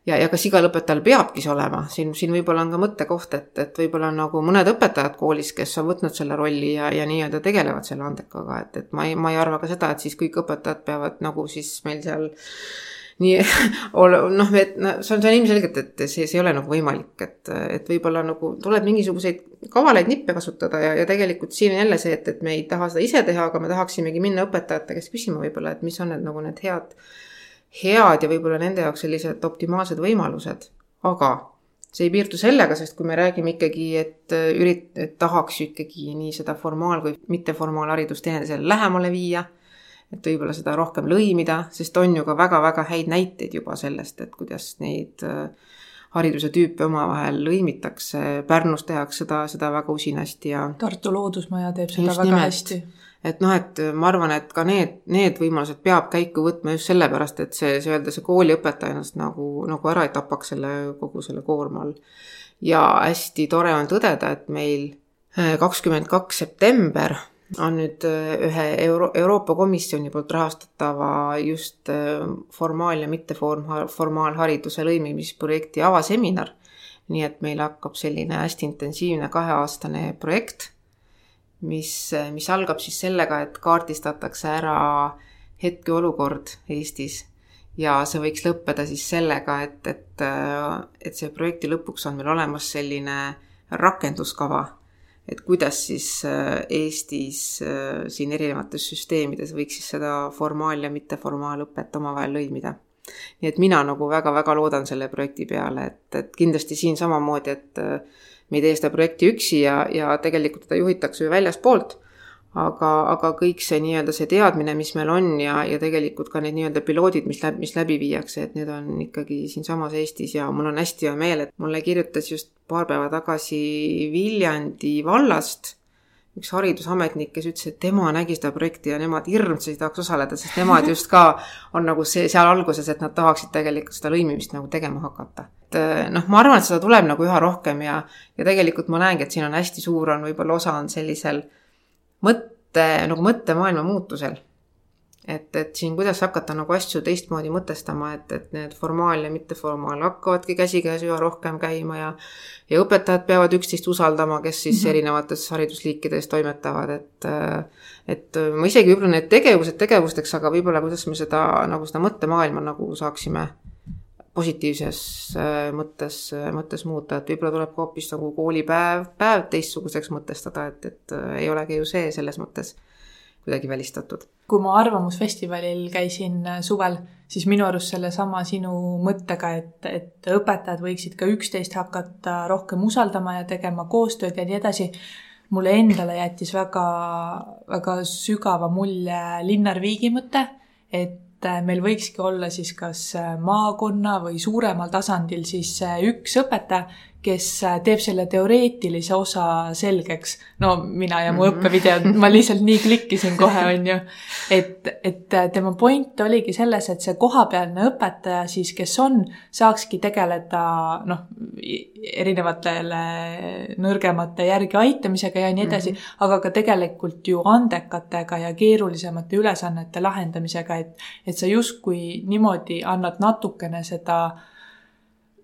ja, ja kas igal õpetajal peabki see olema, siin, siin võib-olla on ka mõttekoht, et, et võib-olla on nagu mõned õpetajad koolis, kes on võtnud selle rolli ja, ja nii-öelda tegelevad selle andekaga, et, et ma ei, ma ei arva ka seda, et siis kõik õpetajad peavad nagu siis meil seal nii noh, et no, see on, see on ilmselgelt, et see, see ei ole nagu võimalik, et, et võib-olla nagu tuleb mingisuguseid kavalaid nippe kasutada ja, ja tegelikult siin on jälle see, et, et me ei taha seda ise teha, aga me tahaksimegi minna õpetajate käest küsima võib-olla, et mis on need nagu need head, head ja võib-olla nende jaoks sellised optimaalsed võimalused. aga see ei piirdu sellega, sest kui me räägime ikkagi, et ürit-, et tahaks ju ikkagi nii seda formaal- kui mitteformaalharidust teineteisele lähemale viia et võib-olla seda rohkem lõimida, sest on ju ka väga-väga häid näiteid juba sellest, et kuidas neid äh, hariduse tüüpe omavahel lõimitakse, Pärnus tehakse seda, seda väga usinasti ja Tartu Loodusmaja teeb seda väga nimelt. hästi. Et noh, et ma arvan, et ka need, need võimalused peab käiku võtma just sellepärast, et see, see öelda, see kooliõpetaja ennast nagu, nagu ära ei tapaks selle, kogu selle koorma all. ja hästi tore on tõdeda, et meil äh, kakskümmend kaks september on nüüd äh, ühe Euro Euroopa Komisjoni poolt rahastatava just äh, formaal- ja mitteformaalhariduse lõimimisprojekti avaseminar. nii et meil hakkab selline hästi intensiivne kaheaastane projekt, mis, mis algab siis sellega, et kaardistatakse ära hetkeolukord Eestis ja see võiks lõppeda siis sellega, et, et, et see projekti lõpuks on meil olemas selline rakenduskava et kuidas siis Eestis siin erinevates süsteemides võiks siis seda formaal- ja mitteformaalõpet omavahel lõimida. Nii et mina nagu väga-väga loodan selle projekti peale, et, et kindlasti siin samamoodi, et äh, me ei tee seda projekti üksi ja, ja tegelikult teda juhitakse ju väljaspoolt aga, aga kõik see nii-öelda see teadmine, mis meil on ja, ja tegelikult ka need nii-öelda piloodid, mis läbi, mis läbi viiakse, et need on ikkagi siinsamas Eestis ja mul on hästi hea meel, et mulle kirjutas just paar päeva tagasi Viljandi vallast üks haridusametnik, kes ütles, et tema nägi seda projekti ja nemad hirmsasti tahaks osaleda, sest nemad just ka on nagu see seal alguses, et nad tahaksid tegelikult seda lõimimist nagu tegema hakata. et noh, ma arvan, et seda tuleb nagu üha rohkem ja, ja tegelikult ma näengi, et siin on hästi suur on võib-olla osa on sellisel mõtte, nagu mõttemaailma muutusel. Et, et siin, kuidas hakata nagu asju teistmoodi mõtestama, et, et need formaal ja mitteformaal hakkavadki käsikäes üha rohkem käima ja ja õpetajad peavad üksteist usaldama, kes siis mm -hmm. erinevates haridusliikides toimetavad, et et ma isegi võib-olla need tegevused tegevusteks, aga võib-olla kuidas me seda, nagu seda mõttemaailma nagu saaksime positiivses äh, mõttes, mõttes muuta, et võib-olla tuleb ka hoopis nagu koolipäev, päev teistsuguseks mõtestada, et, et äh, ei olegi ju see selles mõttes kuidagi välistatud. kui ma Arvamusfestivalil käisin suvel, siis minu arust sellesama sinu mõttega, et, et õpetajad võiksid ka üksteist hakata rohkem usaldama ja tegema koostööd ja nii edasi, mulle endale jättis väga, väga sügava mulje Linnar Viigi mõte, et äh, meil võikski olla siis kas äh, maakonna või suuremal tasandil siis äh, üks õpetaja, kes teeb selle teoreetilise osa selgeks. no mina ja mu -hmm. õppevideod, ma lihtsalt nii klikkisin kohe, on ju. et, et tema point oligi selles, et see kohapealne õpetaja siis, kes on, saakski tegeleda noh, erinevatele nõrgemate järgi aitamisega ja nii edasi mm, -hmm. aga ka tegelikult ju andekatega ja keerulisemate ülesannete lahendamisega, et, et sa justkui niimoodi annad natukene seda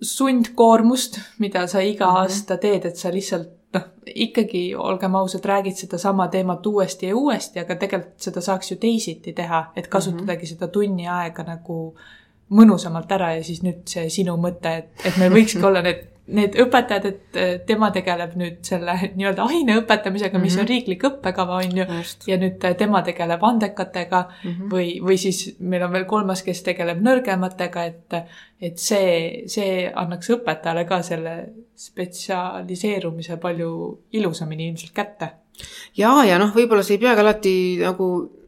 sundkoormust, mida sa iga mm -hmm. aasta teed, et sa lihtsalt noh, ikkagi olgem ausad, räägid sedasama teemat uuesti ja uuesti, aga tegelikult seda saaks ju teisiti teha, et kasutadagi seda tunni aega nagu mõnusamalt ära ja siis nüüd see sinu mõte, et, et meil võikski olla need need õpetajad, et tema tegeleb nüüd selle nii-öelda aine õpetamisega, mis mm -hmm. on mhm. riiklik õppekava, on ju, ja nüüd tema tegeleb andekatega mm -hmm. või, või siis meil on veel kolmas, kes tegeleb nõrgematega, et, et see, see annaks õpetajale ka selle spetsialiseerumise palju ilusamini ilmselt kätte. ja, ja noh, võib-olla see ei peagi alati nagu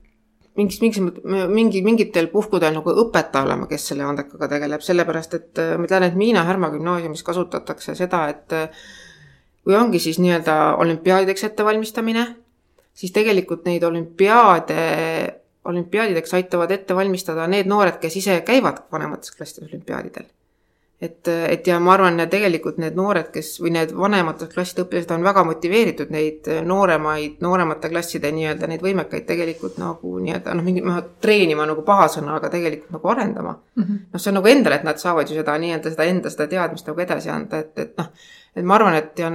mingis, mingis, mingi, mingitel puhkudel nagu õpetaja olema, kes selle andekaga tegeleb, sellepärast et äh, ma tean, et Miina Härma gümnaasiumis kasutatakse seda, et äh, kui ongi siis nii-öelda olümpiaadideks ettevalmistamine, siis tegelikult neid olümpiaade, olümpiaadideks aitavad ette valmistada need noored, kes ise käivad vanemates klassides olümpiaadidel et, et ja ma arvan, tegelikult need noored, kes või need vanemate klasside õpilased on väga motiveeritud neid nooremaid, nooremate klasside nii-öelda neid võimekaid tegelikult nagu nii-öelda noh, mingi treenima nagu paha sõna, aga tegelikult nagu arendama mm. -hmm. noh, see on nagu endale, et nad saavad ju seda nii-öelda seda enda seda teadmist nagu edasi anda, et, et noh, et ma arvan, et ja,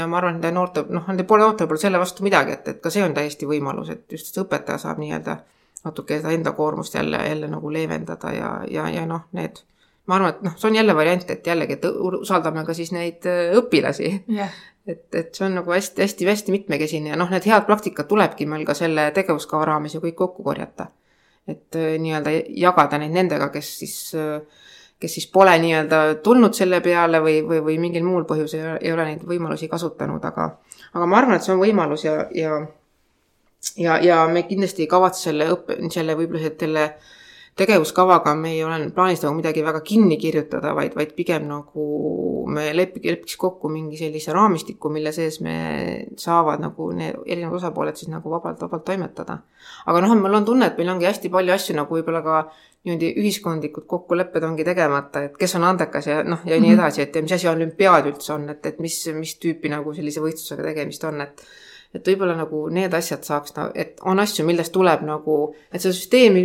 ja ma arvan, nende noorte, noh, nende poole noortel pole selle vastu midagi, et, et ka see on täiesti võimalus, et just see õpetaja saab nii-öelda natuke seda enda koormust jälle, jälle nagu leevendada ja, ja, ja noh, need ma arvan, et noh, see on jälle variant, et jällegi, et usaldame ka siis neid äh, õpilasi jah, et, et see on nagu hästi-hästi-hästi mitmekesine ja noh, need head praktikad tulebki meil ka selle tegevuskava raames ju kõik kokku korjata. et äh, nii-öelda jagada neid nendega, kes siis, kes siis pole nii-öelda tulnud selle peale või, või, või mingil muul põhjusel ei ole neid võimalusi kasutanud, aga aga ma arvan, et see on võimalus ja, ja ja, ja me kindlasti ei kavatse selle õppe, selle võib-olla selle tegevuskavaga me ei ole plaanis nagu midagi väga kinni kirjutada, vaid, vaid pigem nagu me lepi-, lepiks kokku mingi sellise raamistiku, mille sees me saavad nagu need erinevad osapooled siis nagu vabalt, vabalt toimetada. aga noh, mul on tunne, et meil ongi hästi palju asju nagu võib-olla ka niimoodi ühiskondlikud kokkulepped ongi tegemata, et kes on andekas ja noh, ja nii edasi, et mis asi olümpiaad üldse on, et, et mis, mis tüüpi nagu sellise võistlusega tegemist on, et et võib-olla nagu need asjad saaks, et on asju, millest tuleb nagu, et seda süsteemi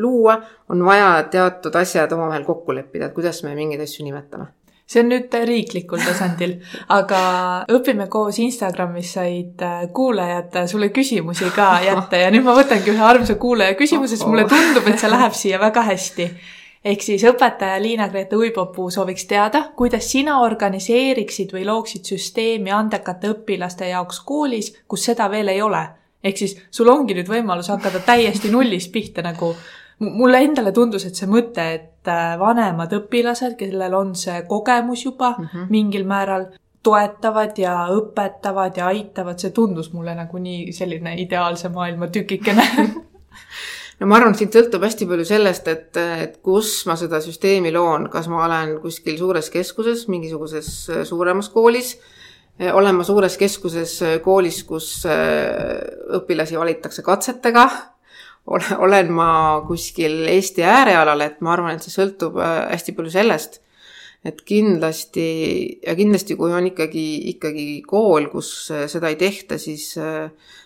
luua, on vaja teatud asjad omavahel kokku leppida, et kuidas me mingeid asju nimetame. See on nüüd riiklikul tasandil, aga Õpime koos Instagramis said äh, kuulajad sulle küsimusi ka jätta ja nüüd ma võtangi ühe armsa kuulaja küsimuse, sest mulle tundub, et see läheb siia väga hästi ehk siis õpetaja Liina-Grete Uibopuu sooviks teada, kuidas sina organiseeriksid või looksid süsteemi andekate õpilaste jaoks koolis, kus seda veel ei ole. ehk siis sul ongi nüüd võimalus hakata täiesti nullist pihta nagu mulle endale tundus, et see mõte, et äh, vanemad õpilased, kellel on see kogemus juba mm -hmm. mingil määral, toetavad ja õpetavad ja aitavad, see tundus mulle nagu nii selline ideaalse maailma tükikene no ma arvan, siin sõltub hästi palju sellest, et, et kus ma seda süsteemi loon, kas ma olen kuskil suures keskuses, mingisuguses suuremas koolis, olen ma suures keskuses koolis, kus õpilasi valitakse katsetega? Ole, olen ma kuskil Eesti äärealal, et ma arvan, et see sõltub hästi palju sellest, et kindlasti ja kindlasti, kui on ikkagi, ikkagi kool, kus seda ei tehta, siis,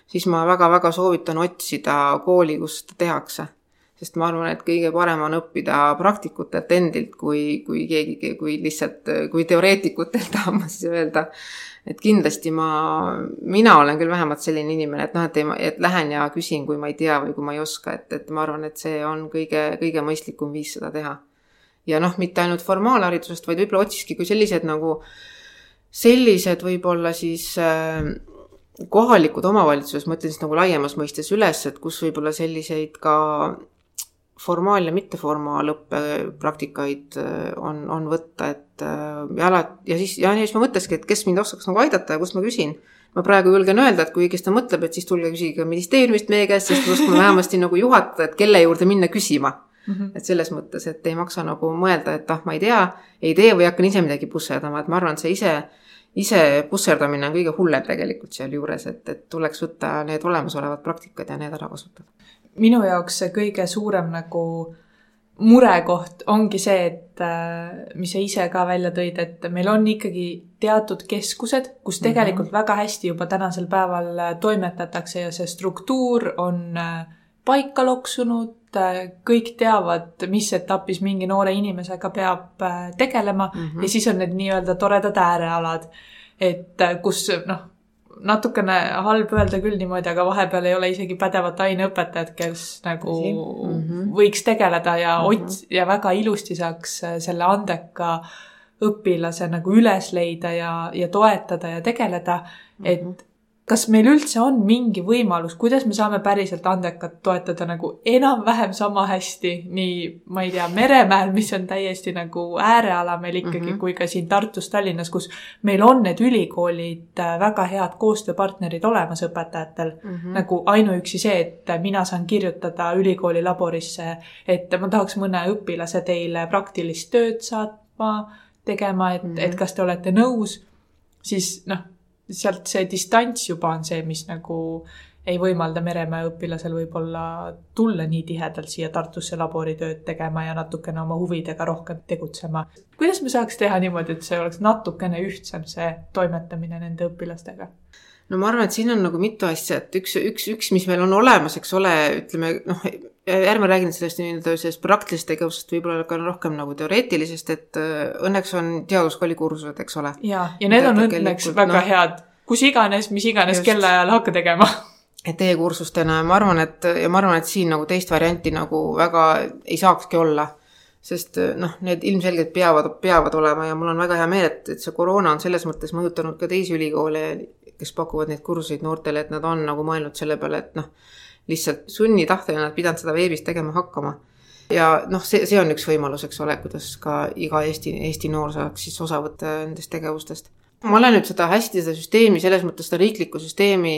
siis ma väga-väga soovitan otsida kooli, kus seda tehakse. sest ma arvan, et kõige parem on õppida praktikutelt endilt, kui, kui keegi, kui lihtsalt, kui teoreetikutelt tahan ma siis öelda et kindlasti ma, mina olen küll vähemalt selline inimene, et noh, et ei, et lähen ja küsin, kui ma ei tea või kui ma ei oska, et, et ma arvan, et see on kõige, kõige mõistlikum viis seda teha. Ja noh, mitte ainult formaalharidusest, vaid võib-olla otsiski kui sellised nagu, sellised võib-olla siis äh, kohalikud omavalitsused, ma ütlen siis nagu laiemas mõistes üles, et kus võib-olla selliseid ka formaal- ja mitteformaalõppepraktikaid äh, on, on võtta, et äh, ja alati, ja siis, ja siis ma mõtlesingi, et kes mind oskaks nagu aidata ja kust ma küsin. ma praegu julgen öelda, et kui kes ta mõtleb, et siis tulge küsige ministeeriumist meie käest, sest me oskame vähemasti nagu juhatada, et kelle juurde minna küsima mm. -hmm. et selles mõttes, et ei maksa nagu mõelda, et ah, ma ei tea, ei tee või hakkan ise midagi pusserdama, et ma arvan, et see ise ise pusserdamine on kõige hullem tegelikult sealjuures, et, et tuleks võtta need olemasolevad praktikad ja need ära kasutada minu jaoks see kõige suurem nagu murekoht ongi see, et äh, mis sa ise ka välja tõid, et meil on ikkagi teatud keskused, kus tegelikult mm -hmm. väga hästi juba tänasel päeval äh, toimetatakse ja see struktuur on äh, paika loksunud, kõik teavad, mis etapis mingi noore inimesega peab tegelema mm -hmm. ja siis on need nii-öelda toredad äärealad, et kus noh natukene halb öelda küll niimoodi, aga vahepeal ei ole isegi pädevat aineõpetajat, kes nagu mm -hmm. võiks tegeleda ja mm -hmm. ots- ja väga ilusti saaks äh, selle andeka õpilase nagu üles leida ja, ja toetada ja tegeleda mm. -hmm. et kas meil üldse on mingi võimalus, kuidas me saame päriselt andekat toetada nagu enam-vähem sama hästi nii, ma ei tea, Meremäel, mis on täiesti nagu ääreala meil ikkagi mm, -hmm. kui ka siin Tartus, Tallinnas, kus meil on need ülikoolid äh, väga head koostööpartnerid olemas õpetajatel mm. -hmm. nagu ainuüksi see, et mina saan kirjutada ülikooli laborisse, et ma tahaks mõne õpilase teile praktilist tööd saatma, tegema, et mm, -hmm. et kas te olete nõus, siis noh sealt see distants juba on see, mis nagu ei võimalda Meremäe õpilasel võib-olla tulla nii tihedalt siia Tartusse laboritööd tegema ja natukene oma huvidega rohkem tegutsema. kuidas me saaks teha niimoodi, et see oleks natukene ühtsem, see toimetamine nende õpilastega? No ma arvan, et siin on nagu mitu asja, et üks, üks, üks, mis meil on olemas, eks ole, ütleme noh, ärme räägi nüüd sellest nii-öelda sellest praktilisest tegevusest, võib-olla ka rohkem nagu teoreetilisest, et äh, õnneks on teaduskooli kursused, eks ole. ja, ja need on õnneks väga no, head, kus iganes, mis iganes kellaajal hakka tegema et e-kursustena ja ma arvan, et ja ma arvan, et siin nagu teist varianti nagu väga ei saakski olla. sest noh, need ilmselgelt peavad, peavad olema ja mul on väga hea meel, et, et see koroona on selles mõttes mõjutanud ka teisi ülikoole, kes pakuvad neid kursuseid noortele, et nad on nagu mõelnud selle peale, et noh, lihtsalt sunnitahtel nad pidanud seda veebis tegema hakkama ja noh, see, see on üks võimalus, eks ole, kuidas ka iga Eesti, Eesti noor saaks siis osa võtta nendest tegevustest. ma olen nüüd seda hästi, seda süsteemi, selles mõttes seda riiklikku süsteemi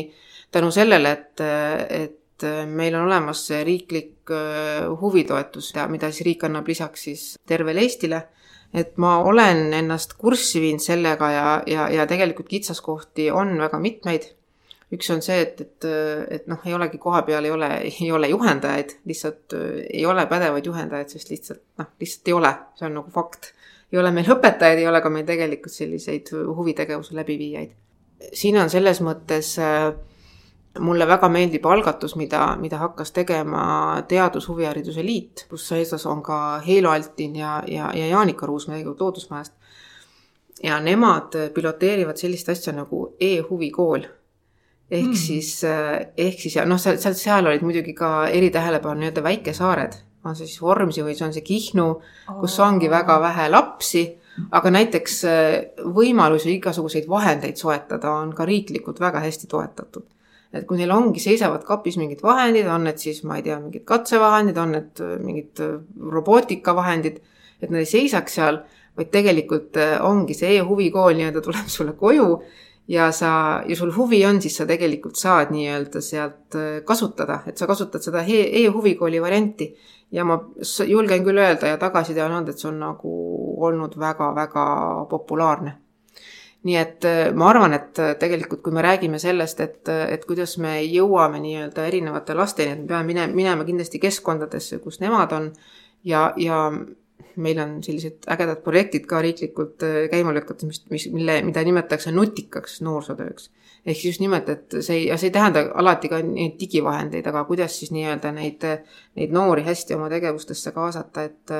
tänu sellele, et, et meil on olemas see riiklik äh, huvitoetus, mida siis riik annab lisaks siis tervele Eestile, et ma olen ennast kurssi viinud sellega ja, ja, ja tegelikult kitsaskohti on väga mitmeid üks on see, et, et, et noh, ei olegi koha peal, ei ole, ei ole juhendajaid, lihtsalt ei ole pädevaid juhendajaid, sest lihtsalt noh, lihtsalt ei ole, see on nagu fakt. ei ole meil õpetajaid, ei ole ka meil tegelikult selliseid huvitegevuse läbiviijaid. siin on selles mõttes äh, mulle väga meeldib algatus, mida, mida hakkas tegema Teadus-Huvihariduse Liit, kus eestlasi on ka Heilo Altin ja, ja, ja Jaanika Ruusmäe Toodusmajast. ja nemad piloteerivad sellist asja nagu e-huvikool ehk mm. siis, äh, ehk siis ja noh, seal, seal, seal olid muidugi ka eritähelepanu nii-öelda väikesaared, on see siis Vormsi või see on see Kihnu oh., kus ongi väga vähe lapsi, aga näiteks äh, võimalusi igasuguseid vahendeid soetada on ka riiklikult väga hästi toetatud. Et kui neil ongi, seisavad kapis mingid vahendid, on need siis, ma ei tea, mingid katsevahendid, on need äh, mingid robootikavahendid, et nad ei seisaks seal, vaid tegelikult ongi see e-huvikool nii-öelda tuleb sulle koju ja sa, ja sul huvi on, siis sa tegelikult saad nii-öelda sealt äh, kasutada, et sa kasutad seda e-huvikooli varianti. ja ma julgen küll öelda ja tagasiside on olnud, et see on nagu olnud väga-väga populaarne. Nii et äh, ma arvan, et äh, tegelikult, kui me räägime sellest, et, et kuidas me jõuame nii-öelda erinevate lasteni, et me peame minema, minema kindlasti keskkondadesse, kus nemad on ja, ja meil on sellised ägedad projektid ka riiklikult äh, käima lükatud, mis, mis, mille, mida nimetatakse nutikaks noorsootööks. ehk siis just nimelt, et see ei, see ei tähenda alati ka neid digivahendeid, aga kuidas siis nii-öelda neid, neid noori hästi oma tegevustesse kaasata, et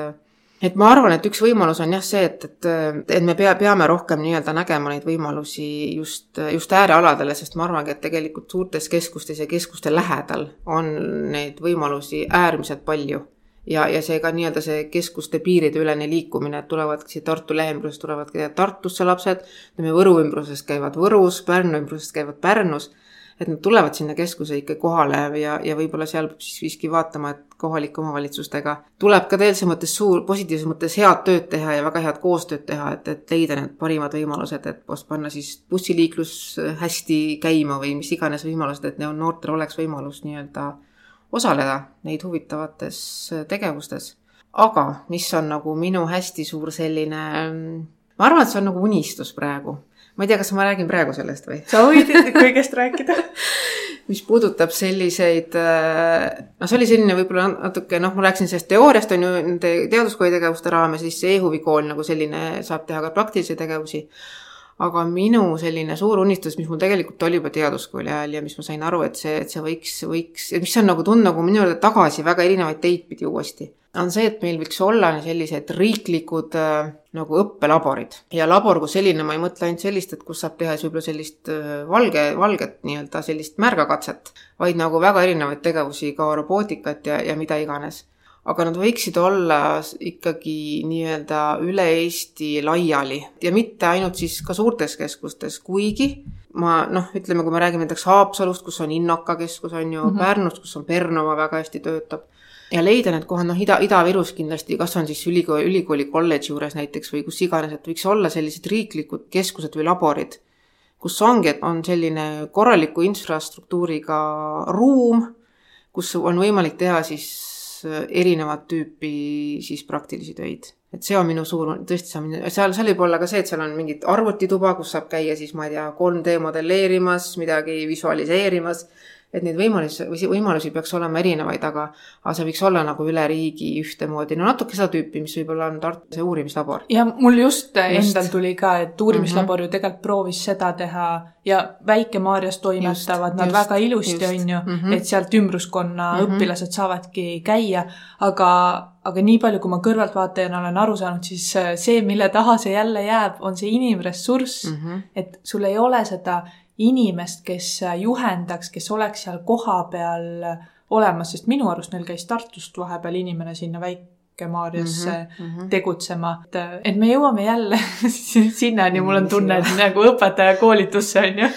et ma arvan, et üks võimalus on jah see, et, et, et me pea, peame rohkem nii-öelda nägema neid võimalusi just, just äärealadele, sest ma arvangi, et tegelikult suurtes keskustes ja keskuste lähedal on neid võimalusi äärmiselt palju. Ja, ja seega nii-öelda see keskuste piirideülene liikumine, et tulevad siia Tartu lähiümbrusest tulevad Tartusse lapsed, ütleme Võru ümbrusest käivad Võrus, Pärnu ümbrusest käivad Pärnus, et nad tulevad sinna keskuse ikka kohale ja, ja võib-olla seal peab siis siiski vaatama, et kohalike omavalitsustega tuleb ka selles mõttes suur, positiivses mõttes head tööd teha ja väga head koostööd teha, et, et leida need parimad võimalused, et panna siis bussiliiklus hästi käima või mis iganes võimalused, et noortel oleks võimalus nii-öelda osaleda neid huvitavates tegevustes. aga mis on nagu minu hästi suur selline, ma arvan, et see on nagu unistus praegu. Ma ei tea, kas ma räägin praegu sellest või? sa võid kõigest rääkida mis puudutab selliseid, noh, see oli selline võib-olla natuke, noh, ma rääkisin sellest teooriast, on ju, nende teaduskooli tegevuste raames, siis e-huvikool nagu selline saab teha ka praktilisi tegevusi aga minu selline suur unistus, mis mul tegelikult oli juba teaduskooli ajal ja mis ma sain aru, et see, et see võiks, võiks, mis on nagu tundnud nagu minu juurde tagasi väga erinevaid teid pidi uuesti, on see, et meil võiks olla sellised riiklikud äh, nagu õppelaborid. ja labor kui selline, ma ei mõtle ainult sellist, et kus saab teha siis võib-olla sellist äh, valge, valget nii-öelda sellist märgakatset, vaid nagu väga erinevaid tegevusi, ka robootikat ja, ja mida iganes aga nad võiksid olla ikkagi nii-öelda üle Eesti laiali ja mitte ainult siis ka suurtes keskustes, kuigi ma noh, ütleme, kui me räägime näiteks Haapsalust, kus on Innoka keskus, on ju mm, -hmm. Pärnust, kus on Pernova väga hästi töötab, ja leida need kohad, noh, Ida, Ida-Virus kindlasti, kas on siis ülikooli, ülikooli kolledži juures näiteks või kus iganes, et võiks olla sellised riiklikud keskused või laborid, kus ongi, et on selline korraliku infrastruktuuriga ruum, kus on võimalik teha siis erinevat tüüpi siis praktilisi töid. et see on minu suur, tõesti, see on, seal, seal võib olla ka see, et seal on mingid arvutituba, kus saab käia siis, ma ei tea, 3D modelleerimas, midagi visualiseerimas et neid võimalusi, võimalusi peaks olema erinevaid, aga, aga see võiks olla nagu üle riigi ühtemoodi, no natuke seda tüüpi, mis võib-olla on Tartu see uurimislabor. ja mul just, just. endal tuli ka, et uurimislabor mm -hmm. ju tegelikult proovis seda teha ja Väike-Maarjas toimetavad just, nad just, väga ilusti, on ju mm, -hmm. et sealt ümbruskonna mm -hmm. õpilased saavadki käia, aga aga nii palju, kui ma kõrvaltvaatajana olen aru saanud, siis see, mille taha see jälle jääb, on see inimressurss mm, -hmm. et sul ei ole seda inimest, kes juhendaks, kes oleks seal kohapeal olemas, sest minu arust neil käis Tartust vahepeal inimene sinna Väike-Maarjasse mm -hmm. tegutsema. et, et me jõuame jälle sinnani, mul on tunne, et nagu õpetajakoolitusse on ju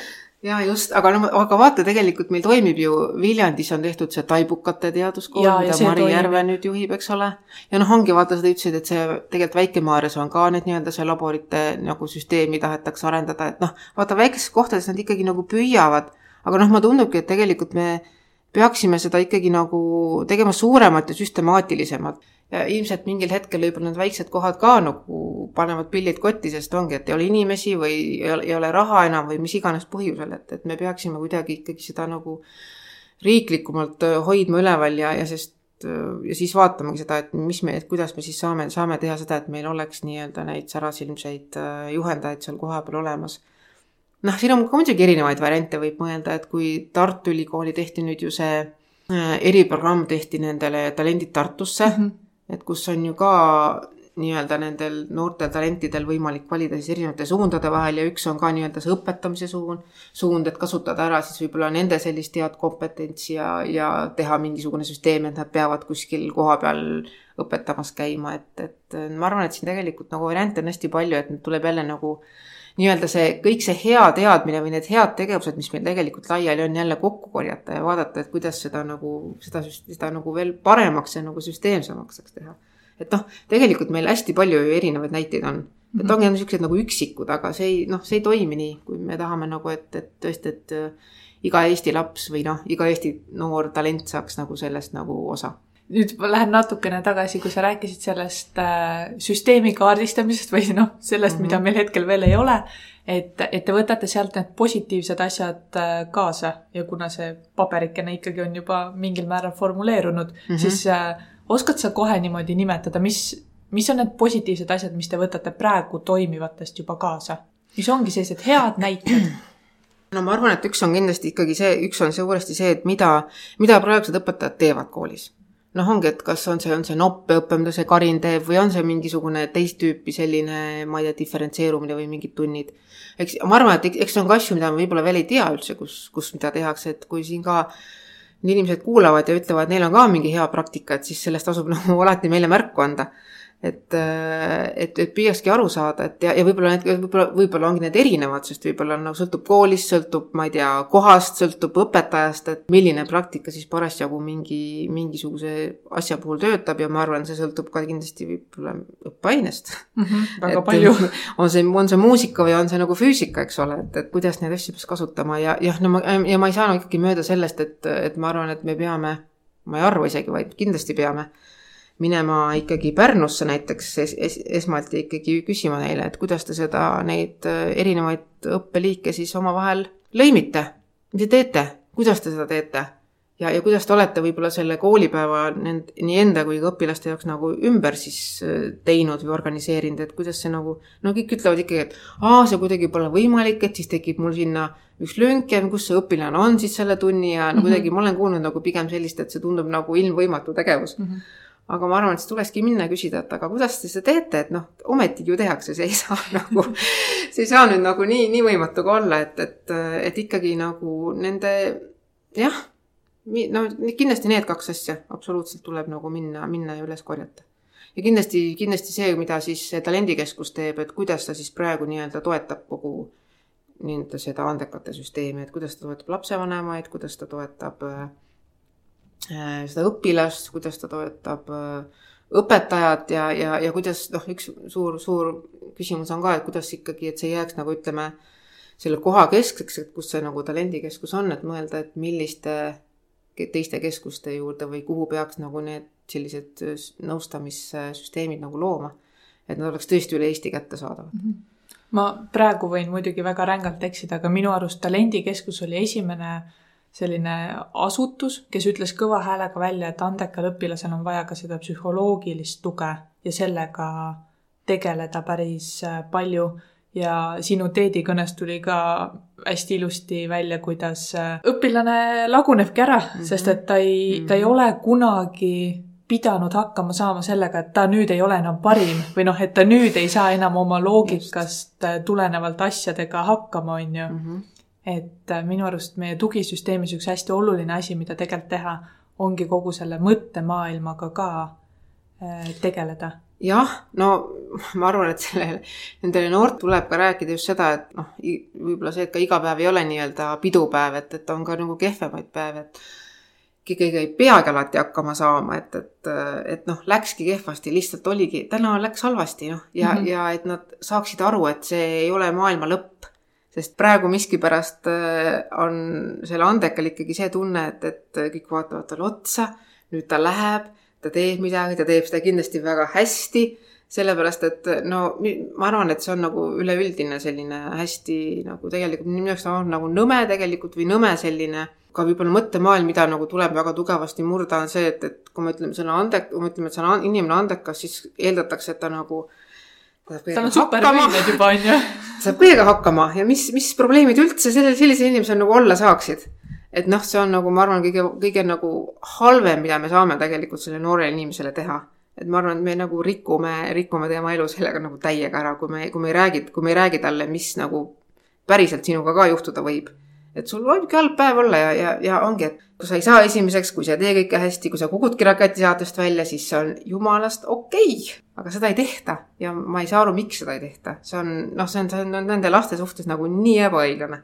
ja just, aga no aga vaata, tegelikult meil toimib ju, Viljandis on tehtud see taibukate teaduskool, mida Mari Järve nüüd juhib, eks ole. ja noh, ongi vaata, sa ütlesid, et see tegelikult Väike-Maarjas on ka nüüd nii-öelda see laborite nagu süsteemi tahetakse arendada, et noh, vaata väikestes kohtades nad ikkagi nagu püüavad, aga noh, mulle tundubki, et tegelikult me peaksime seda ikkagi nagu tegema suuremat ja süstemaatilisemat ja ilmselt mingil hetkel võib-olla need väiksed kohad ka nagu panevad pillid kotti, sest ongi, et ei ole inimesi või ei ole, raha enam või mis iganes põhjusel, et, et me peaksime kuidagi ikkagi seda nagu riiklikumalt hoidma üleval ja, ja sest ja siis vaatamegi seda, et mis me, et kuidas me siis saame, saame teha seda, et meil oleks nii-öelda neid särasilmseid juhendajaid seal kohapeal olemas. Noh, siin on ka muidugi erinevaid variante, võib mõelda, et kui Tartu Ülikooli tehti nüüd ju see eriprogramm tehti nendele Talendid Tartusse mm, -hmm et kus on ju ka nii-öelda nendel noortel talentidel võimalik valida siis erinevate suundade vahel ja üks on ka nii-öelda see õpetamise suund, suund, et kasutada ära siis võib-olla nende sellist head kompetentsi ja, ja teha mingisugune süsteem, et nad peavad kuskil kohapeal õpetamas käima, et, et ma arvan, et siin tegelikult nagu variante on hästi palju, et tuleb jälle nagu nii-öelda see, kõik see hea teadmine või need head tegevused, mis meil tegelikult laiali on, jälle kokku korjata ja vaadata, et kuidas seda nagu, seda, seda nagu veel paremaks ja nagu süsteemsemaks saaks teha et noh, tegelikult meil hästi palju ju erinevaid näiteid on. et mhm. ongi niisugused nagu üksikud, aga see ei, noh, see ei toimi nii, kui me tahame nagu, et, et tõesti, et äh, iga Eesti laps või noh, iga Eesti noor talent saaks nagu sellest nagu osa nüüd ma lähen natukene tagasi, kui sa rääkisid sellest äh, süsteemi kaardistamisest või noh, sellest mm, -hmm. mida meil hetkel veel ei ole. et, et te võtate sealt need positiivsed asjad äh, kaasa ja kuna see paberikene ikkagi on juba mingil määral formuleerunud mm, -hmm. siis äh, oskad sa kohe niimoodi nimetada, mis, mis on need positiivsed asjad, mis te võtate praegu toimivatest juba kaasa? mis ongi sellised head näited? no ma arvan, et üks on kindlasti ikkagi see, üks on suuresti see, et mida, mida praegused õpetajad teevad koolis. Noh, ongi, et kas on see, on see noppeõpe, mida see Karin teeb või on see mingisugune teist tüüpi selline, ma ei tea, diferentseerumine või mingid tunnid. eks ma arvan, et eks see on ka asju, mida me võib-olla veel ei tea üldse, kus, kus mida tehakse, et kui siin ka inimesed kuulavad ja ütlevad, neil on ka mingi hea praktika, et siis sellest tasub nagu alati meile märku anda et, äh, et, et püüakski aru saada, et ja, ja võib-olla need, võib-olla, võib-olla ongi need erinevad, sest võib-olla nagu sõltub koolist, sõltub, ma ei tea, kohast, sõltub õpetajast, et milline praktika siis parasjagu mingi, mingisuguse asja puhul töötab ja ma arvan, see sõltub ka kindlasti võib-olla õppeainest mm. -hmm, väga et, palju. on see, on see muusika või on see nagu füüsika, eks ole, et, et kuidas neid asju peaks kasutama ja jah, no ma, ja ma ei saa no ikkagi mööda sellest, et, et ma arvan, et me peame, ma ei arva isegi, vaid kindlasti peame minema ikkagi Pärnusse näiteks es, es, esmalt ikkagi küsima neile, et kuidas te seda, neid äh, erinevaid õppeliike siis omavahel lõimite, mis te teete, kuidas te seda teete? ja, ja kuidas te olete võib-olla selle koolipäeva nend-, nii enda kui ka õpilaste jaoks nagu ümber siis äh, teinud või organiseerinud, et kuidas see nagu, no kõik ütlevad ikkagi, et aa, see kuidagi pole võimalik, et siis tekib mul sinna üks lünk ja kus see õpilane on siis selle tunni ja no kuidagi mm -hmm. ma olen kuulnud nagu pigem sellist, et see tundub nagu ilmvõimatu tegevus mm. -hmm aga ma arvan, et siis tulekski minna ja küsida, et aga kuidas te seda teete, et noh, ometigi ju tehakse, see ei saa nagu, see ei saa nüüd nagu nii, nii võimatu ka olla, et, et, et ikkagi nagu nende jah, no kindlasti need kaks asja absoluutselt tuleb nagu minna, minna ja üles korjata. ja kindlasti, kindlasti see, mida siis talendikeskus teeb, et kuidas ta siis praegu nii-öelda toetab kogu nii-öelda seda andekate süsteemi, et kuidas ta toetab lapsevanemaid, kuidas ta toetab Äh, seda õpilast, kuidas ta toetab äh, õpetajat ja, ja, ja kuidas noh, üks suur, suur küsimus on ka, et kuidas ikkagi, et see jääks nagu ütleme, selle koha keskseks, et kus see nagu talendikeskus on, et mõelda, et milliste teiste keskuste juurde või kuhu peaks nagu need sellised nõustamissüsteemid nagu looma. et nad oleks tõesti üle Eesti kättesaadavad mm. -hmm. ma praegu võin muidugi väga rängalt eksida, aga minu arust talendikeskus oli esimene äh, selline asutus, kes ütles kõva häälega välja, et andekal õpilasel on vaja ka seda psühholoogilist tuge ja sellega tegeleda päris äh, palju ja sinu teedikõnes tuli ka hästi ilusti välja, kuidas äh, õpilane lagunebki ära mm, -hmm. sest et ta ei mm, -hmm. ta ei ole kunagi pidanud hakkama saama sellega, et ta nüüd ei ole enam parim või noh, et ta nüüd ei saa enam oma loogikast Just. tulenevalt asjadega hakkama, on ju mm. -hmm et äh, minu arust meie tugisüsteemis üks hästi oluline asi, mida tegelikult teha, ongi kogu selle mõttemaailmaga ka äh, tegeleda jah, no ma arvan, et sellele, nendele noort tuleb ka rääkida just seda, et noh, võib-olla see, et ka iga päev ei ole nii-öelda pidupäev, et, et on ka nagu kehvemaid päevi, et keegi ei peagi alati hakkama saama, et, et, et noh, läkski kehvasti, lihtsalt oligi, täna läks halvasti, noh, ja mm, -hmm. ja et nad saaksid aru, et see ei ole maailma lõpp. Sest praegu miskipärast äh, on selle andekal ikkagi see tunne, et, et kõik vaatavad talle otsa, nüüd ta läheb ta teeb midagi, ta teeb seda kindlasti väga hästi, sellepärast et no ma arvan, et see on nagu üleüldine selline hästi nagu tegelikult minu jaoks on nagu nõme tegelikult või nõme selline. Ka võib-olla mõttemaailm, mida nagu tuleb väga tugevasti murda, on see, et, et kui me ütleme sõna andek-, kui me ütleme, et see on inimene andekas, siis eeldatakse, et ta nagu tal on supervõimed juba, on ju. saab kõigega hakkama ja mis, mis probleemid üldse selle, sellisel inimesel nagu olla saaksid et noh, see on nagu, ma arvan, kõige, kõige nagu halvem, mida me saame tegelikult sellele noorele inimesele teha. et ma arvan, et me nagu rikume, rikume tema elu sellega nagu täiega ära, kui me, kui me ei räägi, kui me ei räägi talle, mis nagu päriselt sinuga ka juhtuda võib. et sul võibki halb päev olla ja, ja, ja ongi, et kui sa ei saa esimeseks, kui sa ei tee kõike hästi, kui sa kukudki raketisaatest välja, siis see on jumalast okei okay.. Aga seda ei tehta ja ma ei saa aru, miks seda ei tehta. see on, noh, see on, see on nende laste suhtes nagu nii ebaõiglane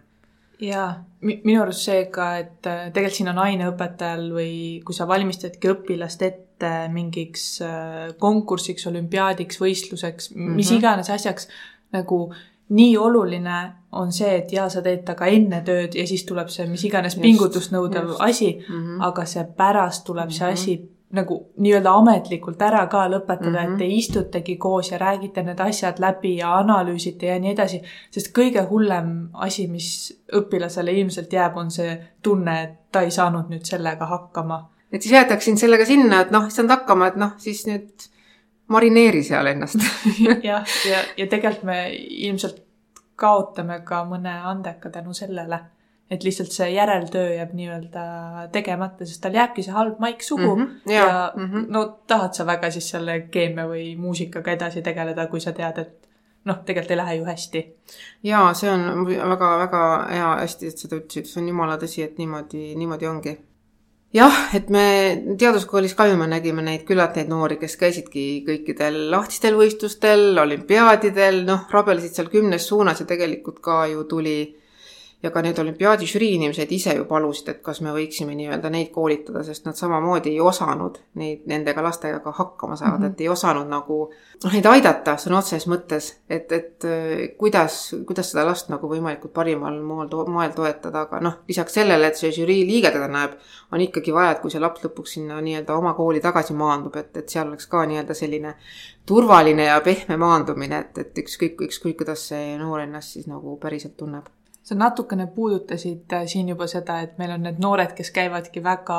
jaa, minu arust see ka, et äh, tegelikult siin on aineõpetajal või kui sa valmistadki õpilast ette mingiks äh, konkursiks, olümpiaadiks, võistluseks mm, -hmm. mis mhm. iganes asjaks, nagu nii oluline on see, et jaa, sa teed temaga enne tööd ja siis tuleb see mis iganes pingutust nõudev just. asi mm, -hmm. aga see pärast tuleb mm -hmm. see mhm. asi nagu nii-öelda ametlikult ära ka lõpetada mm, -hmm. et te istutegi koos ja räägite need asjad läbi ja analüüsite ja nii edasi. sest kõige hullem asi, mis õpilasele ilmselt jääb, on see tunne, et ta ei saanud nüüd sellega hakkama. et siis jäetaksin sellega sinna, et noh, ei saanud hakkama, et noh, siis nüüd marineeri seal ennast jah, ja, ja tegelikult me ilmselt kaotame ka mõne andeka tänu sellele et lihtsalt see järeltöö jääb nii-öelda tegemata, sest tal jääbki see halb maik suhu mm -hmm, ja, ja mm -hmm. no tahad sa väga siis selle keemia või muusikaga edasi tegeleda, kui sa tead, et noh, tegelikult ei lähe ju hästi. jaa, see on väga-väga hea, hästi, et seda ütlesid, see on jumala tõsi, et niimoodi, niimoodi ongi. jah, et me teaduskoolis ka ju me nägime neid küllalt neid noori, kes käisidki kõikidel lahtistel võistlustel, olümpiaadidel, noh, rabelesid seal kümnes suunas ja tegelikult ka ju tuli ja ka need olümpiaadi žürii inimesed ise ju palusid, et kas me võiksime nii-öelda neid koolitada, sest nad samamoodi ei osanud neid, nendega lastega ka hakkama saada mm, -hmm. et ei osanud nagu noh, neid aidata sõna otseses mõttes, et, et äh, kuidas, kuidas seda last nagu võimalikult parimal moel, moel toetada, aga noh, lisaks sellele, et see žürii liige teda näeb, on ikkagi vaja, et kui see laps lõpuks sinna nii-öelda oma kooli tagasi maandub, et, et seal oleks ka nii-öelda selline turvaline ja pehme maandumine, et, et ükskõik, ükskõik kuidas see noor ennast siis nagu päriselt tunneb sa natukene puudutasid äh, siin juba seda, et meil on need noored, kes käivadki väga,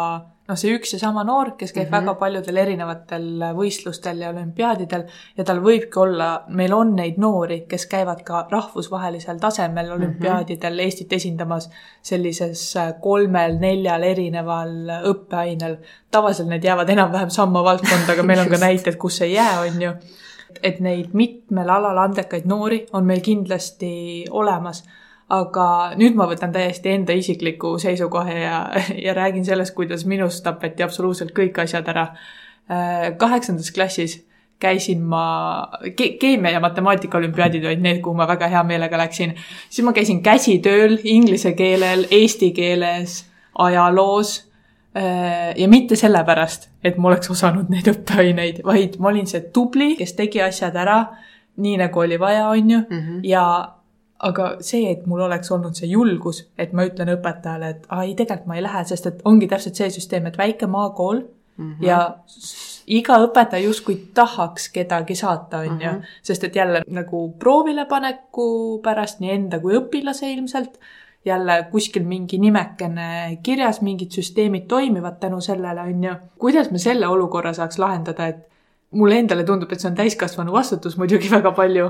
noh, see üks ja sama noor, kes käib mm -hmm. väga paljudel erinevatel võistlustel ja olümpiaadidel ja tal võibki olla, meil on neid noori, kes käivad ka rahvusvahelisel tasemel mhm. olümpiaadidel mm -hmm. Eestit esindamas sellises äh, kolmel-neljal erineval õppeainel. tavaliselt need jäävad enam-vähem samma valdkonda, aga meil on ka näited, kus ei jää, on ju. et neid mitmel alal andekaid noori on meil kindlasti olemas aga nüüd ma võtan täiesti enda isikliku seisukoha ja, ja räägin sellest, kuidas minust tapeti absoluutselt kõik asjad ära. Äh, kaheksandas klassis käisin ma ke, keemia ja matemaatika olümpiaadid olid need, kuhu ma väga hea meelega läksin. siis ma käisin käsitööl inglise keelel, eesti keeles, ajaloos äh, ja mitte sellepärast, et ma oleks osanud neid õppeaineid, vaid ma olin see tubli, kes tegi asjad ära nii nagu oli vaja, on ju mm, -hmm. ja aga see, et mul oleks olnud see julgus, et ma ütlen õpetajale, et aa ei, tegelikult ma ei lähe, sest et ongi täpselt see süsteem, et väike maakool mm -hmm. ja iga õpetaja justkui tahaks kedagi saata, on ju, mhm. sest et jälle nagu proovilepaneku pärast nii enda kui õpilase ilmselt, jälle kuskil mingi nimekene kirjas, mingid süsteemid toimivad tänu sellele, on ju. kuidas me selle olukorra saaks lahendada, et mulle endale tundub, et see on täiskasvanu vastutus muidugi väga palju.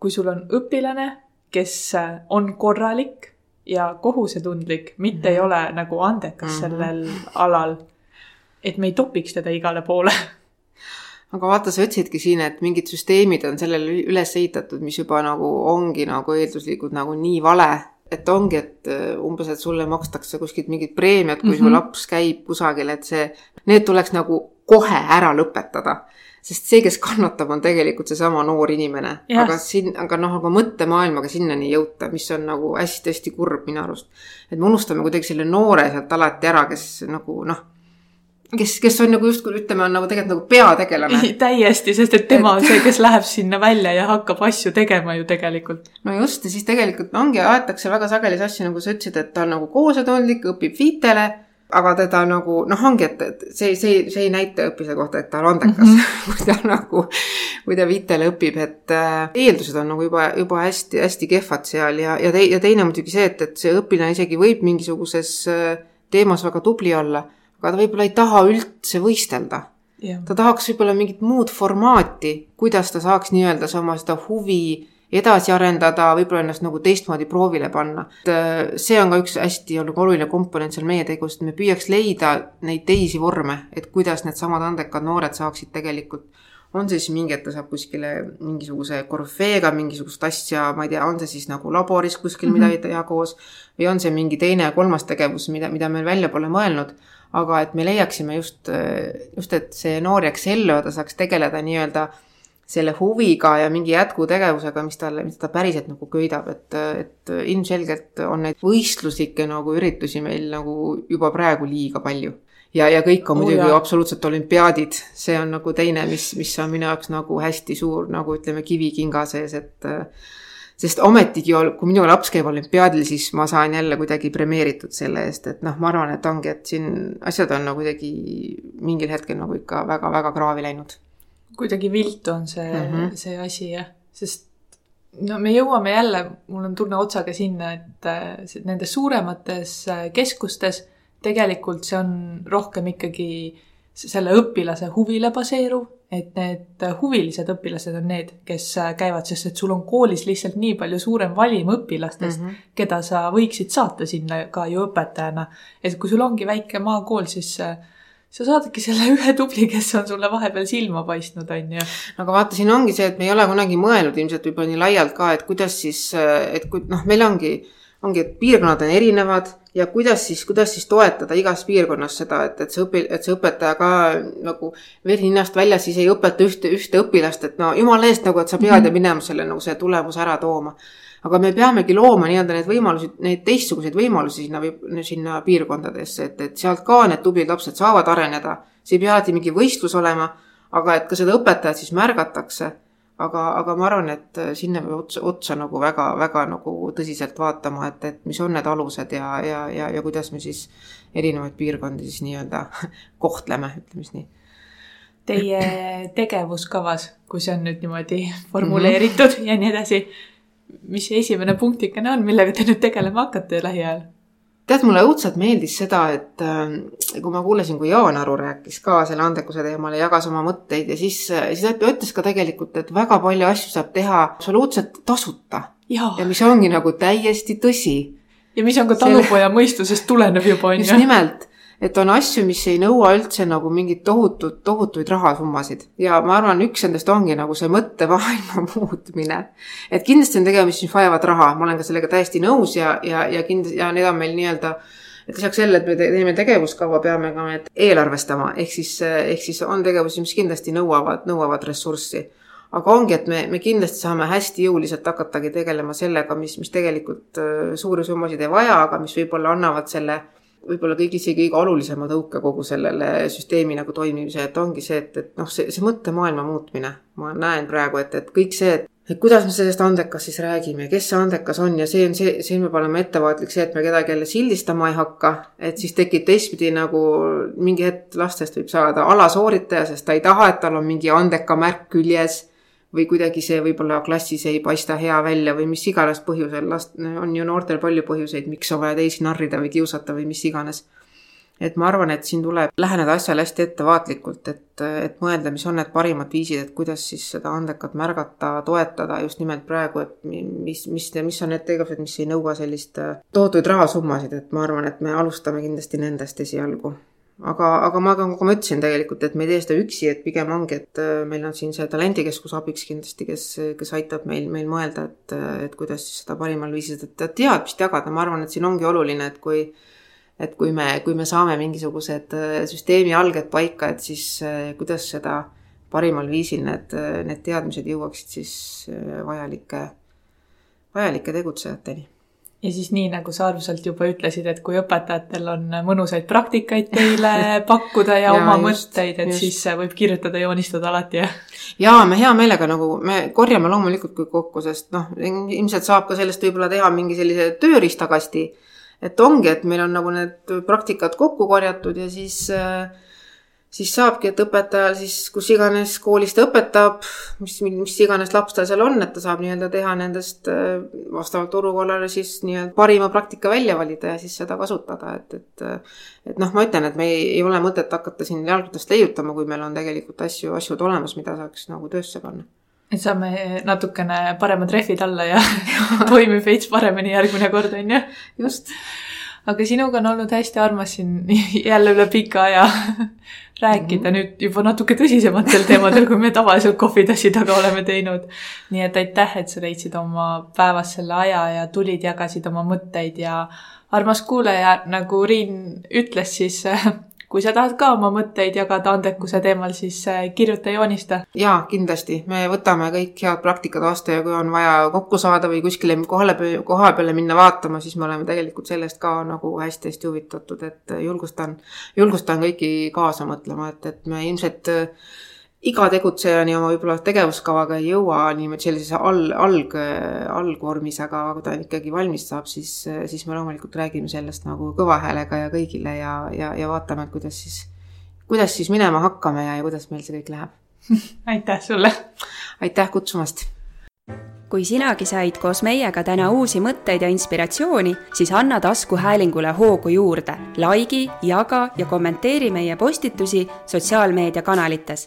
kui sul on õpilane, kes äh, on korralik ja kohusetundlik, mitte mm -hmm. ei ole nagu andekas mm -hmm. sellel alal. et me ei topiks teda igale poole aga vaata, sa ütlesidki siin, et mingid süsteemid on sellele üles ehitatud, mis juba nagu ongi nagu eelduslikult nagu nii vale. et ongi, et äh, umbes, et sulle makstakse kuskilt mingit preemiat, kui mm -hmm. su Mhm. laps käib kusagil, et see, need tuleks nagu kohe ära lõpetada. Sest see, kes kannatab, on tegelikult seesama noor inimene. Jah. aga siin, aga noh, aga mõttemaailmaga sinnani ei jõuta, mis on nagu hästi-hästi kurb minu arust. et me unustame kuidagi selle noore sealt alati ära, kes nagu noh, kes, kes on nagu justkui ütleme, on nagu tegelikult nagu peategelane täiesti, sest et tema on see, kes läheb sinna välja ja hakkab asju tegema ju tegelikult. no just ja siis tegelikult ongi, aetakse väga sageli asju, nagu sa ütlesid, et ta on nagu kohusetundlik, õpib viitele, aga teda nagu noh, ongi, et, et see, see, see ei näita õppise kohta, et ta on andekas. Mm, -hmm. kui ta nagu, kui ta viitele õpib, et äh, eeldused on nagu juba, juba hästi-hästi kehvad seal ja, ja tei-, ja teine muidugi see, et, et see õpilane isegi võib mingisuguses äh, teemas väga tubli olla, aga ta võib-olla ei taha üldse võistelda. Ta tahaks võib-olla mingit muud formaati, kuidas ta saaks nii-öelda sama seda huvi edasi arendada, võib-olla ennast nagu teistmoodi proovile panna. et see on ka üks hästi nagu oluline komponent seal meie tegus, et me püüaks leida neid teisi vorme, et kuidas needsamad andekad noored saaksid tegelikult on see siis mingi, et ta saab kuskile mingisuguse korüfeega mingisugust asja, ma ei tea, on see siis nagu laboris kuskil mm -hmm. midagi teha koos või on see mingi teine ja kolmas tegevus, mida, mida me välja pole mõelnud aga et me leiaksime just, just, et see noor jääks ellu ja ta saaks tegeleda nii-öelda selle huviga ja mingi jätkutegevusega, mis talle, mis ta päriselt nagu köidab, et, et ilmselgelt on neid võistluslikke nagu üritusi meil nagu juba praegu liiga palju. ja, ja kõik on Oo, muidugi oh, absoluutselt olümpiaadid, see on nagu teine, mis, mis on minu jaoks nagu hästi suur nagu ütleme, kivi kinga sees, et sest ometigi, kui minu laps käib olümpiaadil, siis ma saan jälle kuidagi premeeritud selle eest, et noh, ma arvan, et ongi, et siin asjad on nagu kuidagi mingil hetkel nagu ikka väga-väga kraavi läinud. Kuidagi viltu on see mm. -hmm. see asi jah, sest no me jõuame jälle, mul on tunne otsaga sinna, et äh, nendes suuremates äh, keskustes tegelikult see on rohkem ikkagi selle õpilase huvile baseeruv, et need äh, huvilised õpilased on need, kes käivad, sest et sul on koolis lihtsalt nii palju suurem valim õpilastest mm. -hmm. keda sa võiksid saata sinna ka ju õpetajana. et kui sul ongi väike maakool, siis äh, sa saadadki selle ühe tubli, kes on sulle vahepeal silma paistnud, on ju. aga vaata, siin ongi see, et me ei ole kunagi mõelnud ilmselt võib-olla nii laialt ka, et kuidas siis, et kui noh, meil ongi, ongi, et piirkonnad on erinevad ja kuidas siis, kuidas siis toetada igas piirkonnas seda, et, et see õpi-, et see õpetaja ka nagu veri ninast väljas siis ei õpeta ühte, ühte õpilast, et no jumala eest nagu, et sa pead ju minema selle nagu see tulemuse ära tooma. Aga me peamegi looma nii-öelda neid võimalusi, neid teistsuguseid võimalusi sinna, sinna piirkondadesse, et, et sealt ka need tublid lapsed saavad areneda. see ei pea alati mingi võistlus olema, aga et ka seda õpetajat siis märgatakse. aga, aga ma arvan, et äh, sinna peab otsa, otsa nagu väga-väga nagu tõsiselt vaatama, et, et mis on need alused ja, ja, ja, ja kuidas me siis erinevaid piirkondi siis nii-öelda kohtleme, ütleme siis nii. Teie tegevuskavas, kui see on nüüd niimoodi formuleeritud mm -hmm. ja nii edasi, mis see esimene punktikene on, millega te nüüd tegelema hakkate lähiajal? tead, mulle õudselt meeldis seda, et äh, kui ma kuulasin, kui Jaan Aru rääkis ka selle andekuse teemal ja jagas oma mõtteid ja siis, siis ta ütles ka tegelikult, et väga palju asju saab teha absoluutselt tasuta ja, mis ongi nagu täiesti tõsi ja mis on ka talupoja mõistusest tulenev juba, on just ju. nimelt, et on asju, mis ei nõua üldse nagu mingit tohutut, tohutuid rahasummasid. Ja ma arvan, üks nendest ongi nagu see mõttemaailma muutmine. et kindlasti on tegemist, mis vajavad raha, ma olen ka sellega täiesti nõus ja, ja, ja kindlasti ja need on meil nii-öelda et lisaks sellele, et me te- teeme tegevuskava, peame ka need eelarvestama, ehk siis, ehk siis on tegevusi, mis kindlasti nõuavad, nõuavad ressurssi. Aga ongi, et me, me kindlasti saame hästi jõuliselt hakatagi tegelema sellega, mis, mis tegelikult äh, suuri summasid ei vaja, aga mis võib-olla annavad selle võib-olla kõige isegi kõige olulisema tõuke kogu sellele süsteemi nagu toimimise, et ongi see, et, et noh, see, see mõttemaailma muutmine, ma näen praegu, et, et kõik see, et et kuidas me sellest andekast siis räägime, kes see andekas on ja see on see, siin peab olema ettevaatlik see, et me kedagi jälle sildistama ei hakka, et siis tekib teistpidi nagu mingi hetk lastest võib saada alasooritaja, sest ta ei taha, et tal on mingi andeka märk küljes või kuidagi see võib-olla klassis ei paista hea välja või mis iganes põhjusel, last, on ju noortel palju põhjuseid, miks on vaja teisi narrida või kiusata või mis iganes. Et ma arvan, et siin tuleb läheneda asjale hästi ettevaatlikult, et, et mõelda, mis on need parimad viisid, et kuidas siis seda andekat märgata, toetada just nimelt praegu, et mi- mis, mis, mis on need tegevused, mis ei nõua sellist äh, tohutuid rahasummasid, et ma arvan, et me alustame kindlasti nendest esialgu. Aga, aga ma, nagu ma ütlesin tegelikult, et me ei tee seda üksi, et pigem ongi, et äh, meil on siin see talendikeskus abiks kindlasti, kes, kes aitab meil, meil mõelda, et, et kuidas siis seda parimal viisil seda teadmist jagada, ma arvan, et siin ongi oluline, et kui et kui me, kui me saame mingisugused äh, süsteemi alged paika, et siis äh, kuidas seda parimal viisil need, need teadmised jõuaksid siis vajalike, vajalike tegutsejateni ja siis nii, nagu sa armsalt juba ütlesid, et kui õpetajatel on mõnusaid praktikaid teile pakkuda ja, ja oma just, mõtteid, et just. siis võib kirjutada, joonistada alati, jah? jaa, me hea meelega nagu, me korjame loomulikult kõik kokku, sest noh, ilmselt saab ka sellest võib-olla teha mingi sellise tööriistakasti. et ongi, et meil on nagu need praktikad kokku korjatud ja siis äh, siis saabki, et õpetajal siis kus iganes koolis ta õpetab, mis, mis iganes laps tal seal on, et ta saab nii-öelda teha nendest äh, vastavalt olukorrale siis nii-öelda parima praktika välja valida ja siis seda kasutada, et, et et noh, ma ütlen, et me ei, ei ole mõtet hakata siin jalgratast leiutama, kui meil on tegelikult asju, asjad olemas, mida saaks nagu töösse panna et saame natukene paremad rehvid alla ja toimib veits paremini järgmine kord, on ju? just aga sinuga on olnud hästi armas siin jälle üle pika aja rääkida mm -hmm. nüüd juba natuke tõsisematel teemadel, kui me tavaliselt kohvitassi taga oleme teinud. nii et aitäh, et sa leidsid oma päevas selle aja ja tulid, jagasid oma mõtteid ja armas kuulaja, nagu Riin ütles, siis kui sa tahad ka oma mõtteid jagada andekuse teemal, siis äh, kirjuta, joonista. jaa, kindlasti, me võtame kõik head praktikad vastu ja kui on vaja kokku saada või kuskile kohale, koha peale minna vaatama, siis me oleme tegelikult sellest ka nagu hästi-hästi huvitatud, et julgustan, julgustan kõiki kaasa mõtlema, et, et me ilmselt iga tegutsejani oma võib-olla tegevuskavaga ei jõua niimoodi sellises all, alg, algvormis, aga kui ta ikkagi valmis saab, siis, siis me loomulikult räägime sellest nagu kõva häälega ja kõigile ja, ja, ja vaatame, kuidas siis, kuidas siis minema hakkame ja, ja kuidas meil see kõik läheb aitäh sulle! aitäh kutsumast! kui sinagi said koos meiega täna uusi mõtteid ja inspiratsiooni, siis anna taskuhäälingule hoogu juurde, likei, jaga ja kommenteeri meie postitusi sotsiaalmeediakanalites